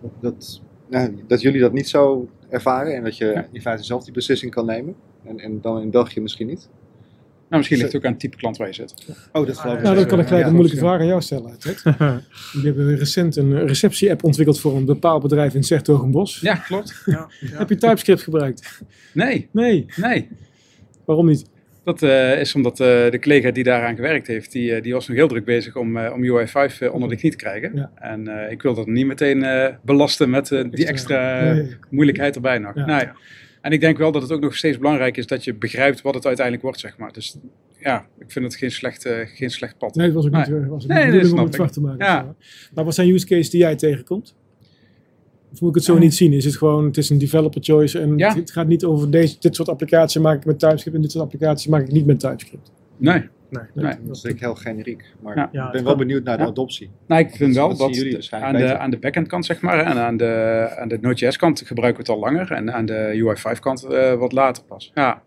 Dat, dat, nou, dat jullie dat niet zo ervaren en dat je Ja. in feite zelf die beslissing kan nemen. En, en dan in België misschien niet. Nou, misschien ligt het ook aan het type klant waar je zit. Oh, dat geloof ik. Nou, dan kan ik gelijk Ja, een moeilijke vraag aan jou stellen. Ted. Jullie hebben recent een receptie-app ontwikkeld voor een bepaald bedrijf in Zertogenbos. Ja, klopt. Heb je TypeScript gebruikt? Nee, Nee. nee. Waarom niet? Dat eh, is omdat eh, de collega die daaraan gewerkt heeft, die, eh, die was nog heel druk bezig om, eh, om UI5 eh, onder de knie te krijgen. Ja. En eh, ik wil dat niet meteen eh, belasten met die extra Nee. moeilijkheid erbij nog. Ja. Nee. En ik denk wel dat het ook nog steeds belangrijk is dat je begrijpt wat het uiteindelijk wordt, zeg maar. Dus ja, ik vind het geen slecht, geen slecht pad. Nee, het was ook niet, Nee. eh, was ook Nee, niet om het zwart te maken. Ja. Maar wat zijn use cases die jij tegenkomt? Of moet ik het zo Ja. niet zien? Is het gewoon, het is een developer choice en Ja. het, het gaat niet over deze, dit soort applicaties maak ik met TypeScript en dit soort applicaties maak ik niet met TypeScript. Nee. Nee. Nee. Dat is denk ik heel generiek. Maar Ja. ik ben wel benieuwd naar de Ja. adoptie. Nou, ik vind Dat- wel dat de- aan, de, aan de backend kant, zeg maar, en aan de, aan de Node.js kant gebruiken we het al langer. En aan de UI5 kant eh, wat later pas. Ja.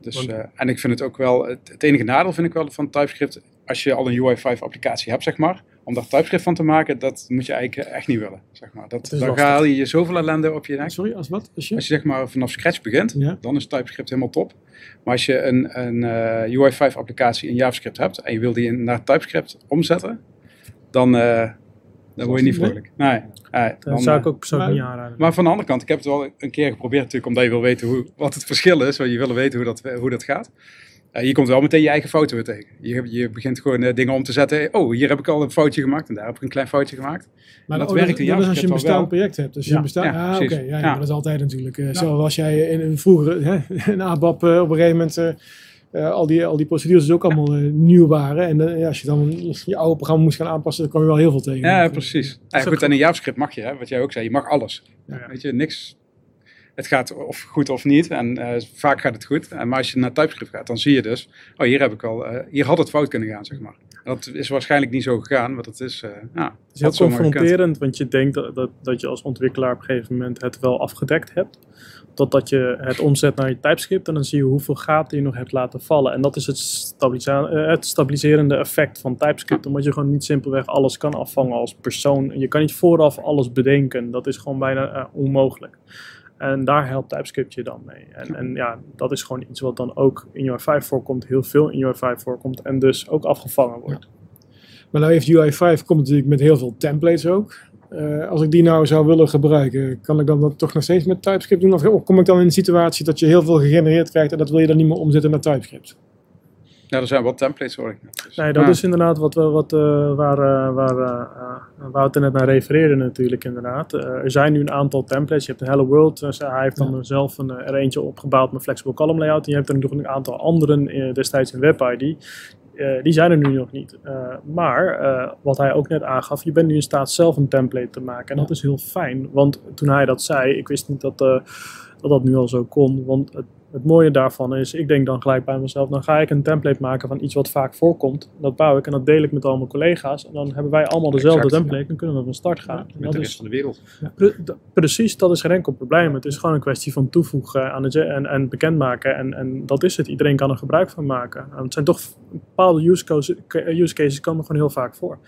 Dus, Want- eh, en ik vind het ook wel, het, het enige nadeel vind ik wel van TypeScript, als je al een UI5 applicatie hebt, zeg maar, om daar TypeScript van te maken, dat moet je eigenlijk echt niet willen. Zeg maar. dat, dan haal je je zoveel ellende op je nek. Sorry, als wat? Als je? Als je zeg maar vanaf scratch begint, Ja. dan is TypeScript helemaal top. Maar als je een, een eh, UI5 applicatie in JavaScript hebt en je wil die naar TypeScript omzetten, dan, eh, dan word je niet vrolijk. Nee, nee, Dat dan, zou eh, ik ook persoonlijk niet aanraden. maar van de andere kant, ik heb het wel een keer geprobeerd natuurlijk, omdat je wil weten hoe, wat het verschil is. Want je wil weten hoe dat, hoe dat gaat. Eh, je komt wel meteen je eigen fouten weer tegen. Je, je begint gewoon eh, dingen om te zetten. Oh, hier heb ik al een foutje gemaakt en daar heb ik een klein foutje gemaakt. Maar dat oh, werkt in als je een bestaand project hebt. Als je Ja, een bestaan, ja, ah, oké, ja, ja, Ja. maar dat is altijd natuurlijk. eh Zoals jij in een vroeger hè, een ABAP op een gegeven moment al, die, al die procedures dus ook allemaal nieuw waren. En als je dan je oude programma moest gaan aanpassen, dan kwam je wel heel veel tegen. Ja, precies. Ja, ook goed, en in JavaScript mag je, hè, wat jij ook zei, je mag alles. Weet je, niks. Het gaat of goed of niet. En eh, vaak gaat het goed. En, maar als je naar TypeScript gaat, dan zie je dus, oh, hier heb ik al, eh, hier had het fout kunnen gaan, zeg maar. En dat is waarschijnlijk niet zo gegaan, maar dat is, eh ja, Het is heel confronterend, want je denkt dat, dat, dat je als ontwikkelaar op een gegeven moment het wel afgedekt hebt. Totdat je het omzet naar je TypeScript en dan zie je hoeveel gaten je nog hebt laten vallen. En dat is het, stabilisa- eh, het stabiliserende effect van TypeScript. Omdat je gewoon niet simpelweg alles kan afvangen als persoon. Je kan niet vooraf alles bedenken. Dat is gewoon bijna eh, onmogelijk. En daar helpt TypeScript je dan mee. En, en ja, dat is gewoon iets wat dan ook in UI5 voorkomt, heel veel in UI5 voorkomt en dus ook afgevangen wordt. Maar nou heeft UI5 komt natuurlijk met heel veel templates ook. Eh, als ik die nou zou willen gebruiken, kan ik dan dat toch nog steeds met TypeScript doen? Of of kom ik dan in een situatie dat je heel veel gegenereerd krijgt en dat wil je dan niet meer omzetten naar TypeScript? Ja, er zijn wat templates hoor ik net. Dus, Nee, dat ja. is inderdaad wat, we, wat, eh, waar, eh, waar eh, eh, Wouter net naar refereerde natuurlijk inderdaad. Eh, er zijn nu een aantal templates. Je hebt een Hello World. dus hij heeft dan zelf een, er eentje opgebouwd met Flexible Column Layout. En je hebt er nog een aantal anderen destijds in WebID. Eh, die zijn er nu nog niet. Eh, maar eh, wat hij ook net aangaf, je bent nu in staat zelf een template te maken. En dat is heel fijn. Want toen hij dat zei, ik wist niet dat, eh, dat dat nu al zo kon. Want het Het mooie daarvan is, ik denk dan gelijk bij mezelf, dan ga ik een template maken van iets wat vaak voorkomt. Dat bouw ik en dat deel ik met al mijn collega's. En dan hebben wij allemaal dezelfde Exact, template, dan kunnen we van start gaan. En Met dat de is- rest van de wereld. Pre- precies, dat is geen enkel probleem. Het is gewoon een kwestie van toevoegen aan het, en, en bekendmaken. En, en dat is het. Iedereen kan er gebruik van maken. En het zijn toch bepaalde use cases, use cases komen gewoon heel vaak voor.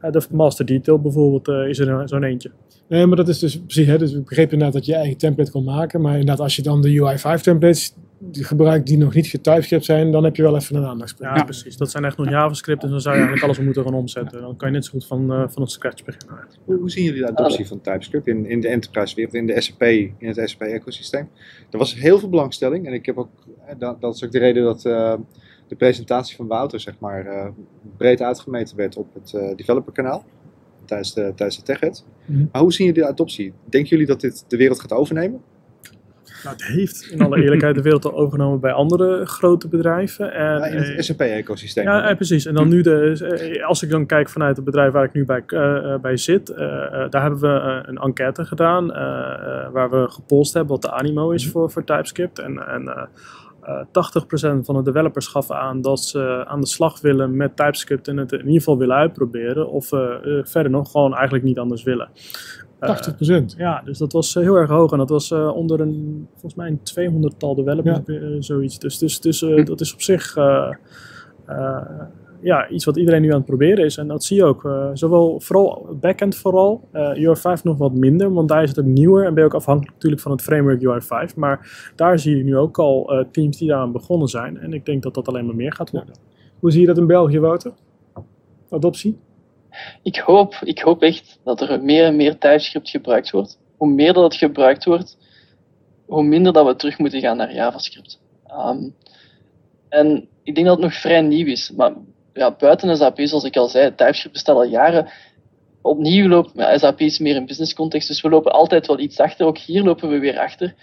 Eh, de master detail bijvoorbeeld eh, is er een- zo'n eentje. Nee, maar dat is dus precies, hè, dus ik begreep inderdaad dat je je eigen template kon maken, maar inderdaad als je dan de UI5 templates die gebruikt die nog niet getypescript zijn, dan heb je wel even een aandachtspunt. Ja, precies. Dat zijn echt nog JavaScript en dan zou je eigenlijk alles moeten gaan omzetten. Dan kan je net zo goed van, eh, van het scratch beginnen. Hoe, hoe zien jullie de adoptie van TypeScript in, in de enterprise wereld, in de SAP, in het SAP-ecosysteem? Er was heel veel belangstelling en ik heb ook, eh, dat, dat is ook de reden dat eh, de presentatie van Wouter zeg maar, eh, breed uitgemeten werd op het eh developerkanaal tijdens de, tijdens de TechEd. Mhm. Maar hoe zien jullie de adoptie? Denken jullie dat dit de wereld gaat overnemen? Nou, het heeft in alle eerlijkheid de wereld al overgenomen bij andere grote bedrijven. En, Ja, in eh, het SAP-ecosysteem. Ja, eh, precies. En dan nu, de, eh, als ik dan kijk vanuit het bedrijf waar ik nu bij, eh, eh, bij zit, eh, eh, daar hebben we eh, een enquête gedaan eh, eh, waar we gepolst hebben wat de animo is voor, voor TypeScript. En, en eh, eh, 80% van de developers gaf aan dat ze aan de slag willen met TypeScript en het in ieder geval willen uitproberen. Of eh, eh, verder nog gewoon eigenlijk niet anders willen. Eh, 80%. ja, dus dat was eh, heel erg hoog. En dat was eh, onder een, volgens mij een 200-tal developers, eh, zoiets. Dus, dus, dus eh, dat is op zich eh, eh, ja, iets wat iedereen nu aan het proberen is. En dat zie je ook. eh, zowel, vooral backend vooral. eh UI5 nog wat minder, want daar is het ook nieuwer. En ben je ook afhankelijk natuurlijk van het framework UI5. Maar daar zie je nu ook al eh, teams die daaraan begonnen zijn. En ik denk dat dat alleen maar meer gaat worden. Hoe zie je dat in België, Wouter? Adoptie? Ik hoop, ik hoop echt dat er meer en meer TypeScript gebruikt wordt. Hoe meer dat het gebruikt wordt, hoe minder dat we terug moeten gaan naar JavaScript. Ehm, en ik denk dat het nog vrij nieuw is. Maar ja, buiten SAP, zoals ik al zei, TypeScript bestaat al jaren. Opnieuw loopt, ja, SAP is meer een business context, dus we lopen altijd wel iets achter. Ook hier lopen we weer achter.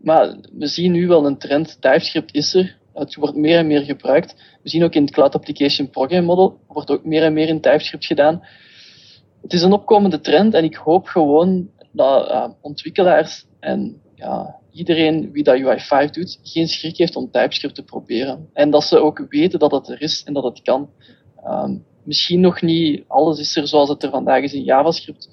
Maar we zien nu wel een trend. TypeScript is er. Het wordt meer en meer gebruikt. We zien ook in het Cloud Application Program Model wordt ook meer en meer in TypeScript gedaan. Het is een opkomende trend en ik hoop gewoon dat ontwikkelaars en ja, iedereen wie dat UI5 doet, geen schrik heeft om TypeScript te proberen. En dat ze ook weten dat het er is en dat het kan. Um, misschien nog niet alles is er zoals het er vandaag is in JavaScript.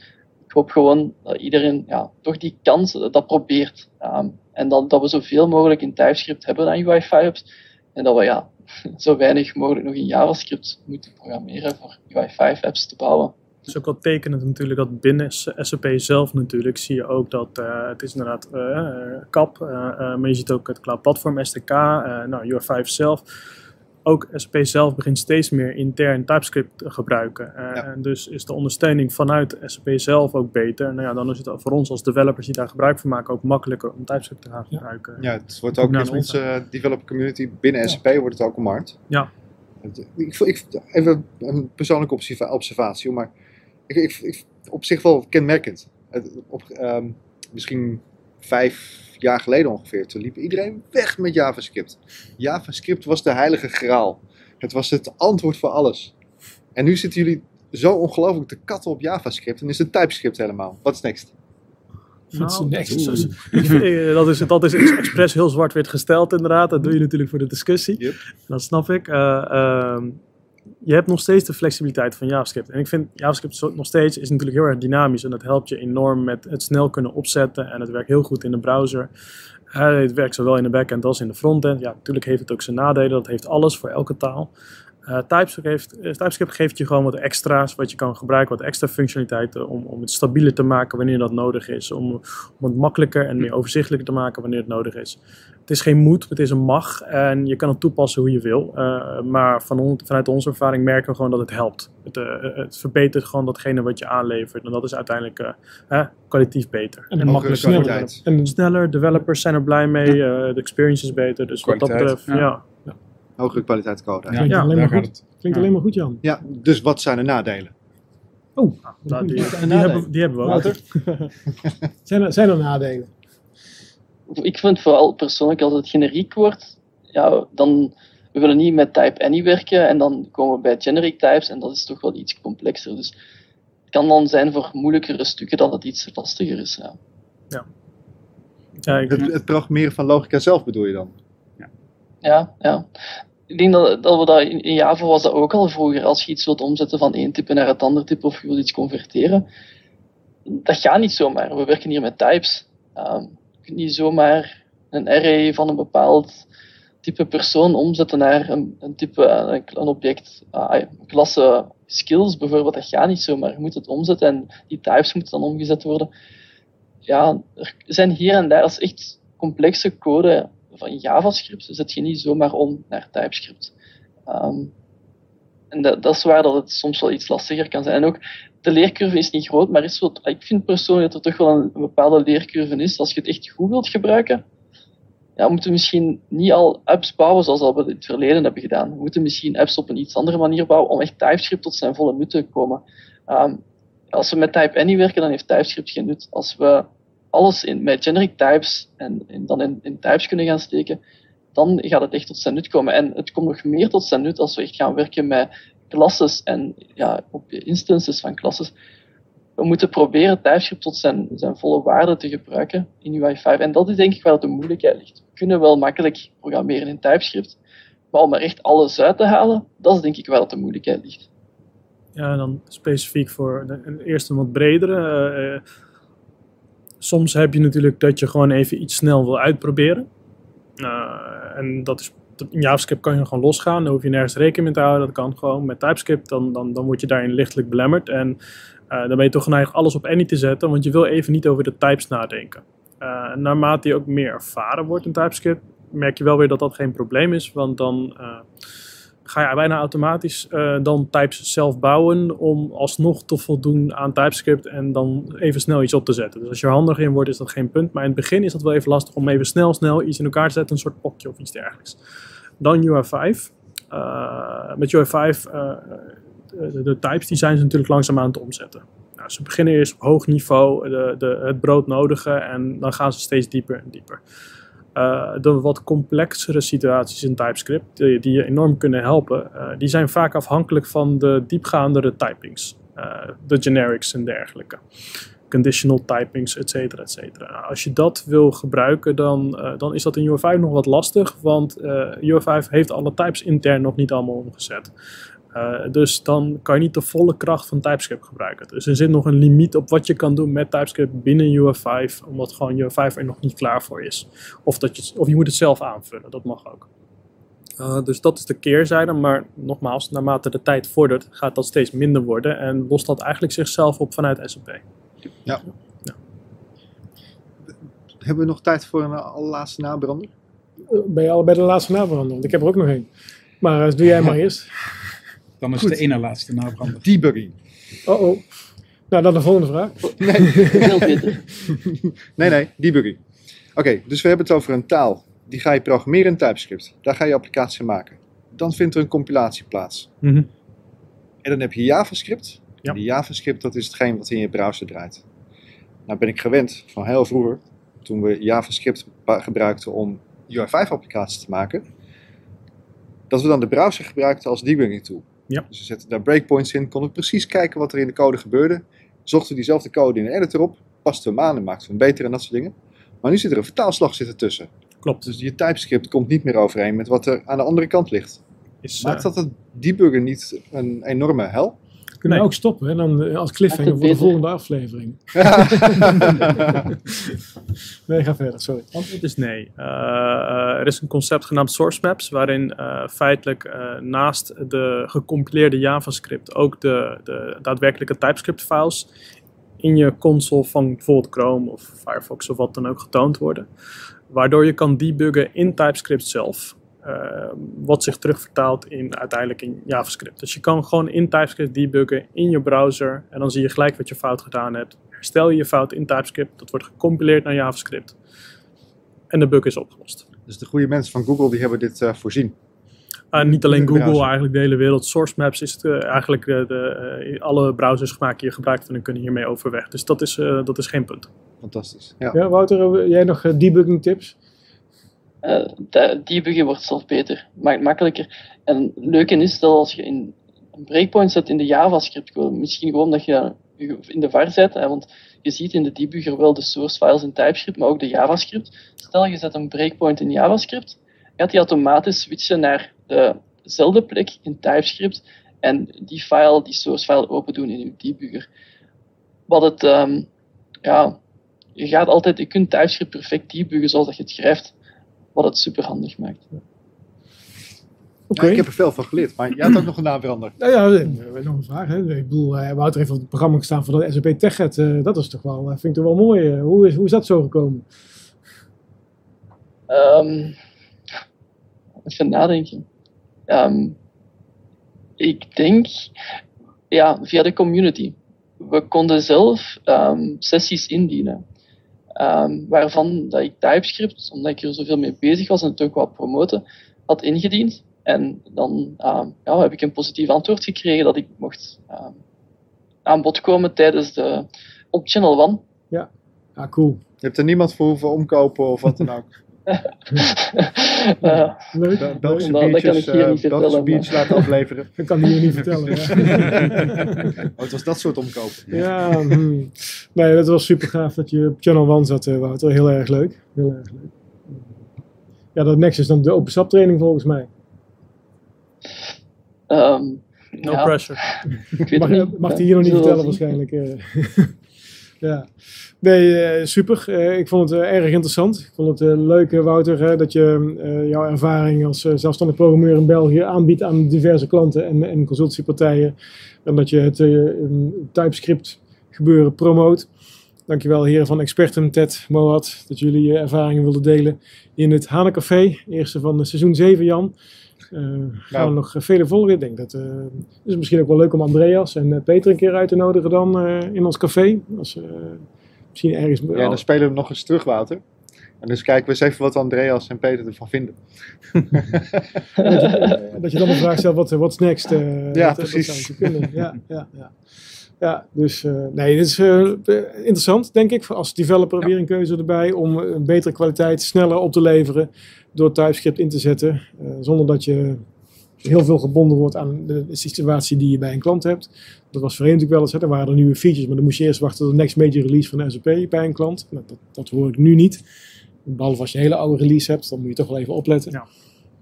Ik hoop gewoon dat iedereen ja, toch die kans dat probeert. Um, en dat, dat we zoveel mogelijk in TypeScript hebben aan UI5's. En dat we ja, zo weinig mogelijk nog in JavaScript moeten programmeren voor UI5-apps te bouwen. Het is ook wel tekenend natuurlijk dat binnen SAP zelf natuurlijk zie je ook dat uh, het is inderdaad uh, CAP, uh, maar je ziet ook het Cloud Platform SDK, nou UI5 zelf. Ook SAP zelf begint steeds meer intern TypeScript te gebruiken. Ja. En dus is de ondersteuning vanuit SAP zelf ook beter. Nou ja, dan is het voor ons als developers die daar gebruik van maken ook makkelijker om TypeScript te gaan gebruiken. Ja, het wordt ook in onze developer community binnen SAP wordt het ook omarmd. Ja. Ik, ik, even een persoonlijke observatie, maar ik, ik, ik, op zich wel kenmerkend. Op, um, misschien vijf jaar geleden ongeveer, toen liep iedereen weg met JavaScript. JavaScript was de heilige graal. Het was het antwoord voor alles. En nu zitten jullie zo ongelooflijk te katten op JavaScript en is het TypeScript helemaal. Wat is next? Nou, dat, is, dat, is, dat is expres heel zwart-wit gesteld inderdaad. Dat doe je natuurlijk voor de discussie. Yep. Dat snap ik. Uh, uh, je hebt nog steeds de flexibiliteit van JavaScript. En ik vind JavaScript nog steeds is natuurlijk heel erg dynamisch. En dat helpt je enorm met het snel kunnen opzetten. En het werkt heel goed in de browser. Uh, het werkt zowel in de backend als in de frontend. Ja, natuurlijk heeft het ook zijn nadelen. Dat heeft alles voor elke taal. Uh, TypeScript, heeft, uh, TypeScript geeft je gewoon wat extra's wat je kan gebruiken, wat extra functionaliteiten om, om het stabieler te maken wanneer dat nodig is, om, om het makkelijker en meer overzichtelijker te maken wanneer het nodig is. Het is geen moet, het is een mag en je kan het toepassen hoe je wil, uh, maar van on, vanuit onze ervaring merken we gewoon dat het helpt. Het, het, verbetert gewoon datgene wat je aanlevert en dat is uiteindelijk kwalitatief beter. En, en makkelijker. Sneller. En sneller, developers zijn er blij mee, de experience is beter, dus Kwaliteit, wat dat betreft, ja. ja hogere kwaliteitscode. Ja, klinkt ja, alleen, maar goed. het. Klinkt Ja. alleen maar goed, Jan. Ja, dus wat zijn de nadelen? Oh, Nou, die, die, die, hebben, die hebben we ook. Zijn, er, zijn er nadelen? Ik vind vooral persoonlijk als het generiek wordt, ja, dan we willen niet met type any werken en dan komen we bij generic types en dat is toch wel iets complexer. Dus het kan dan zijn voor moeilijkere stukken dat het iets lastiger is. Ja. Ja, ik- Het, het programmeren van logica zelf bedoel je dan? Ja, ja. Ik denk dat, dat we dat in, Java was dat ook al vroeger. Als je iets wilt omzetten van één type naar het andere type of je wilt iets converteren, dat gaat niet zomaar. We werken hier met types. Ehm, je kunt niet zomaar een array van een bepaald type persoon omzetten naar een, een type, een, een object, ah, klasse skills bijvoorbeeld. Dat gaat niet zomaar. Je moet het omzetten en die types moeten dan omgezet worden. Ja, er zijn hier en daar, als echt complexe code van JavaScript zet je niet zomaar om naar TypeScript. Ehm, en dat, dat is waar dat het soms wel iets lastiger kan zijn. En ook, de leercurve is niet groot, maar is wat, ik vind persoonlijk dat er toch wel een, bepaalde leercurve is. Als je het echt goed wilt gebruiken, ja, we moeten misschien niet al apps bouwen zoals we dat in het verleden hebben gedaan. We moeten misschien apps op een iets andere manier bouwen om echt TypeScript tot zijn volle nut te komen. Ehm, als we met Type Any werken, dan heeft TypeScript geen nut. Als we alles in, met generic types en, en dan in, in types kunnen gaan steken, dan gaat het echt tot zijn nut komen. En het komt nog meer tot zijn nut als we echt gaan werken met classes en ja, op instances van classes. We moeten proberen TypeScript tot zijn, zijn volle waarde te gebruiken in UI5. En dat is denk ik waar de moeilijkheid ligt. We kunnen wel makkelijk programmeren in TypeScript, maar om er echt alles uit te halen, dat is denk ik dat de moeilijkheid ligt. Ja, en dan specifiek voor de, een wat bredere. eh, eh, soms heb je natuurlijk dat je gewoon even iets snel wil uitproberen. Eh, en dat is, in JavaScript kan je gewoon losgaan, daar hoef je nergens rekening mee te houden. Dat kan gewoon met TypeScript, dan, dan, dan word je daarin lichtelijk belemmerd. En eh, dan ben je toch geneigd alles op any te zetten, want je wil even niet over de types nadenken. Eh, naarmate je ook meer ervaren wordt in TypeScript, merk je wel weer dat dat geen probleem is, want dan eh, ga je bijna automatisch eh, dan types zelf bouwen om alsnog te voldoen aan TypeScript en dan even snel iets op te zetten. Dus als je er handig in wordt, is dat geen punt. Maar in het begin is dat wel even lastig om even snel, snel iets in elkaar te zetten, een soort pokje of iets dergelijks. Dan UI5. Eh, met UI5, eh, de, types, die zijn ze natuurlijk langzaam aan het omzetten. Nou, ze beginnen eerst op hoog niveau de, de, het broodnodige en dan gaan ze steeds dieper en dieper. Eh, de wat complexere situaties in TypeScript, die, die je enorm kunnen helpen, eh, die zijn vaak afhankelijk van de diepgaandere typings. Eh, de generics en dergelijke. Conditional typings, et cetera, et cetera. Nou, Als je dat wil gebruiken, dan, eh, dan is dat in UI5 nog wat lastig, want eh UI5 heeft alle types intern nog niet allemaal omgezet. Eh, dus dan kan je niet de volle kracht van TypeScript gebruiken. Dus er zit nog een limiet op wat je kan doen met TypeScript binnen UI5, omdat gewoon UI5 er nog niet klaar voor is. Of, dat je, of je moet het zelf aanvullen, dat mag ook. Uh, dus dat is de keerzijde, maar nogmaals, naarmate de tijd vordert, gaat dat steeds minder worden en lost dat eigenlijk zichzelf op vanuit SAP. Ja. ja. Hebben we nog tijd voor een allerlaatste nabrander? Ben je al bij de laatste nabrander? Want ik heb er ook nog één. Maar uh, doe jij maar eerst. Dan is Goed. de ene laatste nabrander. Debugging. Oh oh. Nou, dan de volgende vraag. Nee, nee, nee, debugging. Oké, okay, dus we hebben het over een taal. Die ga je programmeren in TypeScript. Daar ga je applicatie maken. Dan vindt er een compilatie plaats. Mm -hmm. En dan heb je JavaScript. Ja. En die JavaScript, dat is hetgeen wat in je browser draait. Nou ben ik gewend van heel vroeger, toen we JavaScript gebruikten om UI5-applicaties te maken, dat we dan de browser gebruikten als debugging tool. Ja. Dus we zetten daar breakpoints in, konden precies kijken wat er in de code gebeurde. Zochten we diezelfde code in de editor op, pasten we hem aan en maakten we hem beter en dat soort dingen. Maar nu zit er een vertaalslag zit ertussen. Klopt. Dus je TypeScript komt niet meer overeen met wat er aan de andere kant ligt. Is, Maakt dat het debuggen niet een enorme hel? Kunnen nee. ook stoppen, hè? Dan als cliffhanger voor de volgende aflevering. nee, ga verder, sorry. Antwoord is nee. Uh, uh, er is een concept genaamd source maps, waarin uh, feitelijk naast de gecompileerde JavaScript ook de, de daadwerkelijke TypeScript files in je console van bijvoorbeeld Chrome of Firefox of wat dan ook getoond worden. Waardoor je kan debuggen in TypeScript zelf. Uh, wat zich terugvertaalt in, uiteindelijk in JavaScript. Dus je kan gewoon in TypeScript debuggen in je browser en dan zie je gelijk wat je fout gedaan hebt. Herstel je je fout in TypeScript, dat wordt gecompileerd naar JavaScript en de bug is opgelost. Dus de goede mensen van Google die hebben dit uh, voorzien? Uh, niet alleen Google, eigenlijk de hele wereld. Source Maps is het, uh, eigenlijk de, de, alle browsers maken hier gebruik van en kunnen hiermee overweg. Dus dat is, dat is geen punt. Fantastisch. Ja, ja Wouter, jij nog debugging tips? Uh, debuggen wordt zelf beter, maakt makkelijker. En het leuke is dat als je in een breakpoint zet in de JavaScript code, misschien gewoon dat je in de var zet. Hè, want je ziet in de debugger wel de source files in TypeScript, maar ook de JavaScript. Stel je zet een breakpoint in JavaScript, gaat die automatisch switchen naar dezelfde plek in TypeScript en die file, die source file open doen in je debugger. Wat het, ehm, ja, je gaat altijd, je kunt TypeScript perfect debuggen zoals dat je het schrijft, wat het super handig maakt. Oké. Ja, ik heb er veel van geleerd, maar jij had ook nog een naam veranderd. Nou ja, eh, nog een vraag. Hè. Ik bedoel, eh, Wouter heeft op het programma gestaan van de SAP TechEd. Eh, dat is toch wel, eh, vind ik toch wel mooi. Hoe, is, hoe is dat zo gekomen? Ehm, even nadenken. Ehm, ik denk, ja, via de community. We konden zelf ehm, sessies indienen. Ehm, waarvan dat ik TypeScript, omdat ik er zoveel mee bezig was en het ook wat promoten, had ingediend. En dan ehm, ja, heb ik een positief antwoord gekregen dat ik mocht ehm, aan bod komen tijdens de op Channel One. Ah, cool. Je hebt er niemand voor hoeven omkopen of wat dan ook. Eh, Leuk. Be- Belgische dat kan ik hier eh, niet vertellen, Belgische biertjes laten afleveren. Dat kan hij hier niet vertellen. Ja, Oh, het was dat soort omkopen. ja hmm. nee, dat was super gaaf dat je op Channel One zat, eh, Wouter. Heel erg leuk. Heel erg leuk. Ja, dat next is dan de open SAP training volgens mij. ehm, No ja, pressure. Mag, mag hij hier nog niet vertellen zien. waarschijnlijk. ja. Nee, eh, super. Eh, ik vond het eh, erg interessant. Ik vond het leuk, Wouter, dat je jouw ervaring als zelfstandig programmeur in België aanbiedt aan diverse klanten en, en consultiepartijen. En dat je het TypeScript gebeuren promoot. Dankjewel heren van Expertum, Ted, Moad, dat jullie je ervaringen wilden delen in het Hanecafé. Eerste van seizoen 7, Jan. Eh, gaan Nou. we nog eh, vele volgen. Ik denk dat eh, het is misschien ook wel leuk om Andreas en Peter een keer uit te nodigen dan in ons café. Als, misschien ergens... Ja, dan spelen we nog eens terug, Wouter. En dus kijken we eens even wat Andreas en Peter ervan vinden. dat, je, dan de vraag stelt, wat what's next? eh, Ja, wat- precies. kunnen? Ja, ja, ja. ja dus nee, dit is interessant, denk ik, als developer Ja. weer een keuze erbij om een betere kwaliteit sneller op te leveren door TypeScript in te zetten, eh, zonder dat je heel veel gebonden wordt aan de situatie die je bij een klant hebt. Dat was voorheen natuurlijk wel eens, hè, er waren er nieuwe features, maar dan moest je eerst wachten tot de next major release van de SAP bij een klant. Nou, dat, dat hoor ik nu niet. Behalve als je een hele oude release hebt, dan moet je toch wel even opletten. Ja.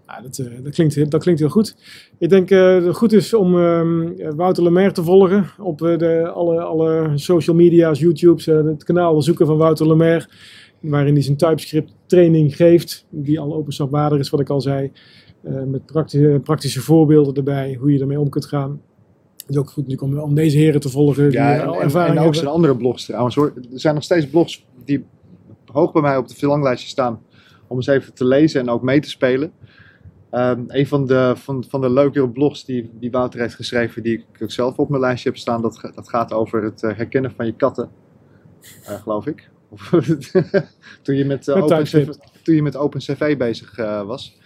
Ja, dat, eh, dat, klinkt, heel- dat klinkt heel goed. Ik denk eh, dat het goed is om ehm, Wouter Lemaire te volgen op de, alle, alle social media's, YouTube's, het kanaal zoeken van Wouter Lemaire. Waarin hij zijn TypeScript training geeft, die al openstapwaardig is, wat ik al zei. Eh, met praktische, praktische voorbeelden erbij, hoe je ermee om kunt gaan. Het is ook goed natuurlijk om, om deze heren te volgen, die Ja, eh, en, al en, ervaring en ook zijn andere blogs trouwens hoor. Er zijn nog steeds blogs die hoog bij mij op de verlanglijstje staan. Om eens even te lezen en ook mee te spelen. Ehm, een van de, van, van de leukere blogs die, die Wouter heeft geschreven, die ik ook zelf op mijn lijstje heb staan, dat, dat gaat over het eh, herkennen van je katten. Eh, geloof ik. Of, toen, je met, eh, Met OpenCV, TypeScript. toen je met OpenCV bezig eh, was.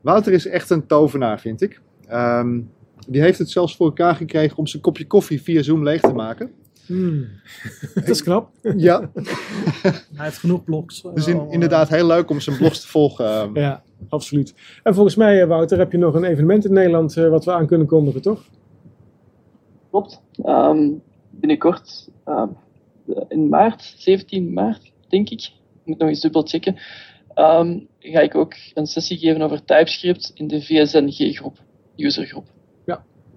Wouter is echt een tovenaar, vind ik. Ehm, die heeft het zelfs voor elkaar gekregen om zijn kopje koffie via Zoom leeg te maken. Hmm. dat is knap. Ja, Hij heeft genoeg blogs. eh, dus in- inderdaad heel leuk om zijn blogs te volgen. ehm. Ja, absoluut. En volgens mij, Wouter, heb je nog een evenement in Nederland eh, wat we aan kunnen kondigen, toch? Klopt. Ehm, binnenkort, ehm, de- in maart, 17 maart, denk ik, ik moet nog eens dubbel checken, ehm, ga ik ook een sessie geven over TypeScript in de VSNG-groep, usergroep.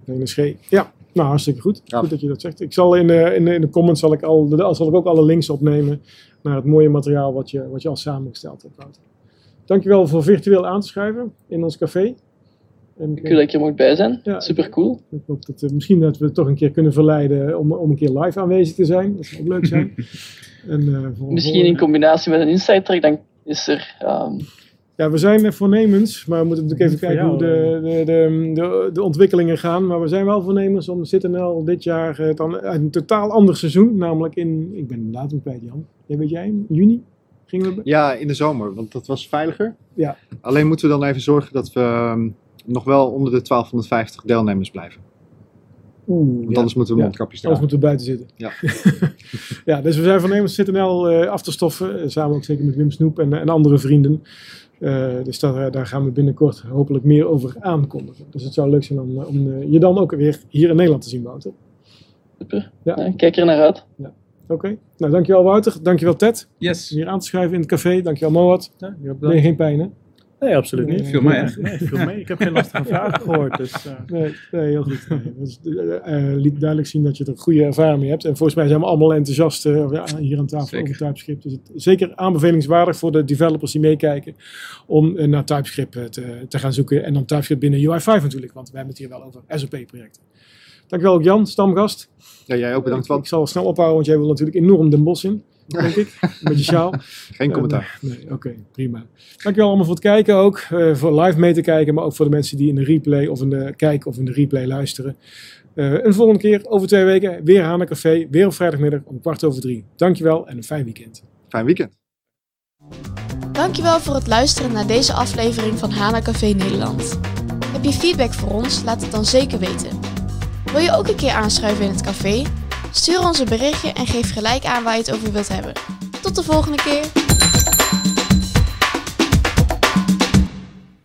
NSG. Ja, nou hartstikke goed. Ja. Goed dat je dat zegt. Ik zal in de, in de, in de comments zal ik, al, de, zal ik ook alle links opnemen naar het mooie materiaal wat je, wat je al samengesteld hebt, Wouter. Dankjewel voor virtueel aan te schrijven in ons café. Wil dat ik er moet bij zijn. Ja, Super cool. ik hoop dat, eh, misschien dat we het toch een keer kunnen verleiden om, om een keer live aanwezig te zijn. Dat zou ook leuk zijn. en, eh, voor- Misschien voor- in combinatie met een Insight Track, dan is er. ehm, Ja, we zijn voornemens, maar we moeten natuurlijk even kijken hoe de, de, de, de, de ontwikkelingen gaan. Maar we zijn wel voornemens om CityNL dit jaar eh, dan uit een totaal ander seizoen, namelijk in, ik ben de datum kwijt Jan, ja, weet jij, in juni gingen we... Ja, in de zomer, want dat was veiliger. Ja. Alleen moeten we dan even zorgen dat we ehm, nog wel onder de 1250 deelnemers blijven. Oeh, Want ja. anders moeten we Ja. mondkapjes Anders dragen. moeten we buiten zitten. Ja. ja, dus we zijn voornemens CityNL eh af te stoffen, eh, samen ook zeker met Wim Snoep en, en andere vrienden. Eh, dus daar, daar gaan we binnenkort hopelijk meer over aankondigen. Dus het zou leuk zijn om, om eh, je dan ook weer hier in Nederland te zien, Wouter. Super. Ja. Ja, ik kijk er naar uit. Oké. Nou, dankjewel Wouter. Dankjewel Ted. Yes. Hier aan te schuiven in het café. Dankjewel Moat. Ja, je hebt Nee, geen pijn hè? Nee, absoluut niet. Nee, Viel? Nee, viel mee. Ik heb geen lastige vragen gehoord. Dus, eh, Nee, nee heel goed. Nee, dat eh, eh, liet duidelijk zien dat je er een goede ervaring mee hebt. En volgens mij zijn we allemaal enthousiast eh, hier aan tafel Zeker. over TypeScript. Dus het, zeker aanbevelingswaardig voor de developers die meekijken om naar TypeScript te, te gaan zoeken. En dan TypeScript binnen UI5 natuurlijk, want we hebben het hier wel over SOP-projecten. Dankjewel ook Jan, stamgast. Ja, jij ook bedankt, Ik zal snel ophouden, want jij wil natuurlijk enorm Den Bos in, denk ik. Sjaal. Geen commentaar. Eh, nee, oké, prima. Dankjewel allemaal voor het kijken ook. eh, voor live mee te kijken, maar ook voor de mensen die in de replay of in de kijken of in de replay luisteren. Eh een volgende keer, over twee weken, weer Hana Café. Weer op vrijdagmiddag om kwart over drie. Dankjewel en een fijn weekend. Fijn weekend. Dankjewel voor het luisteren naar deze aflevering van Hana Café Nederland. Heb je feedback voor ons? Laat het dan zeker weten. Wil je ook een keer aanschuiven in het café? Stuur ons een berichtje en geef gelijk aan waar je het over wilt hebben. Tot de volgende keer!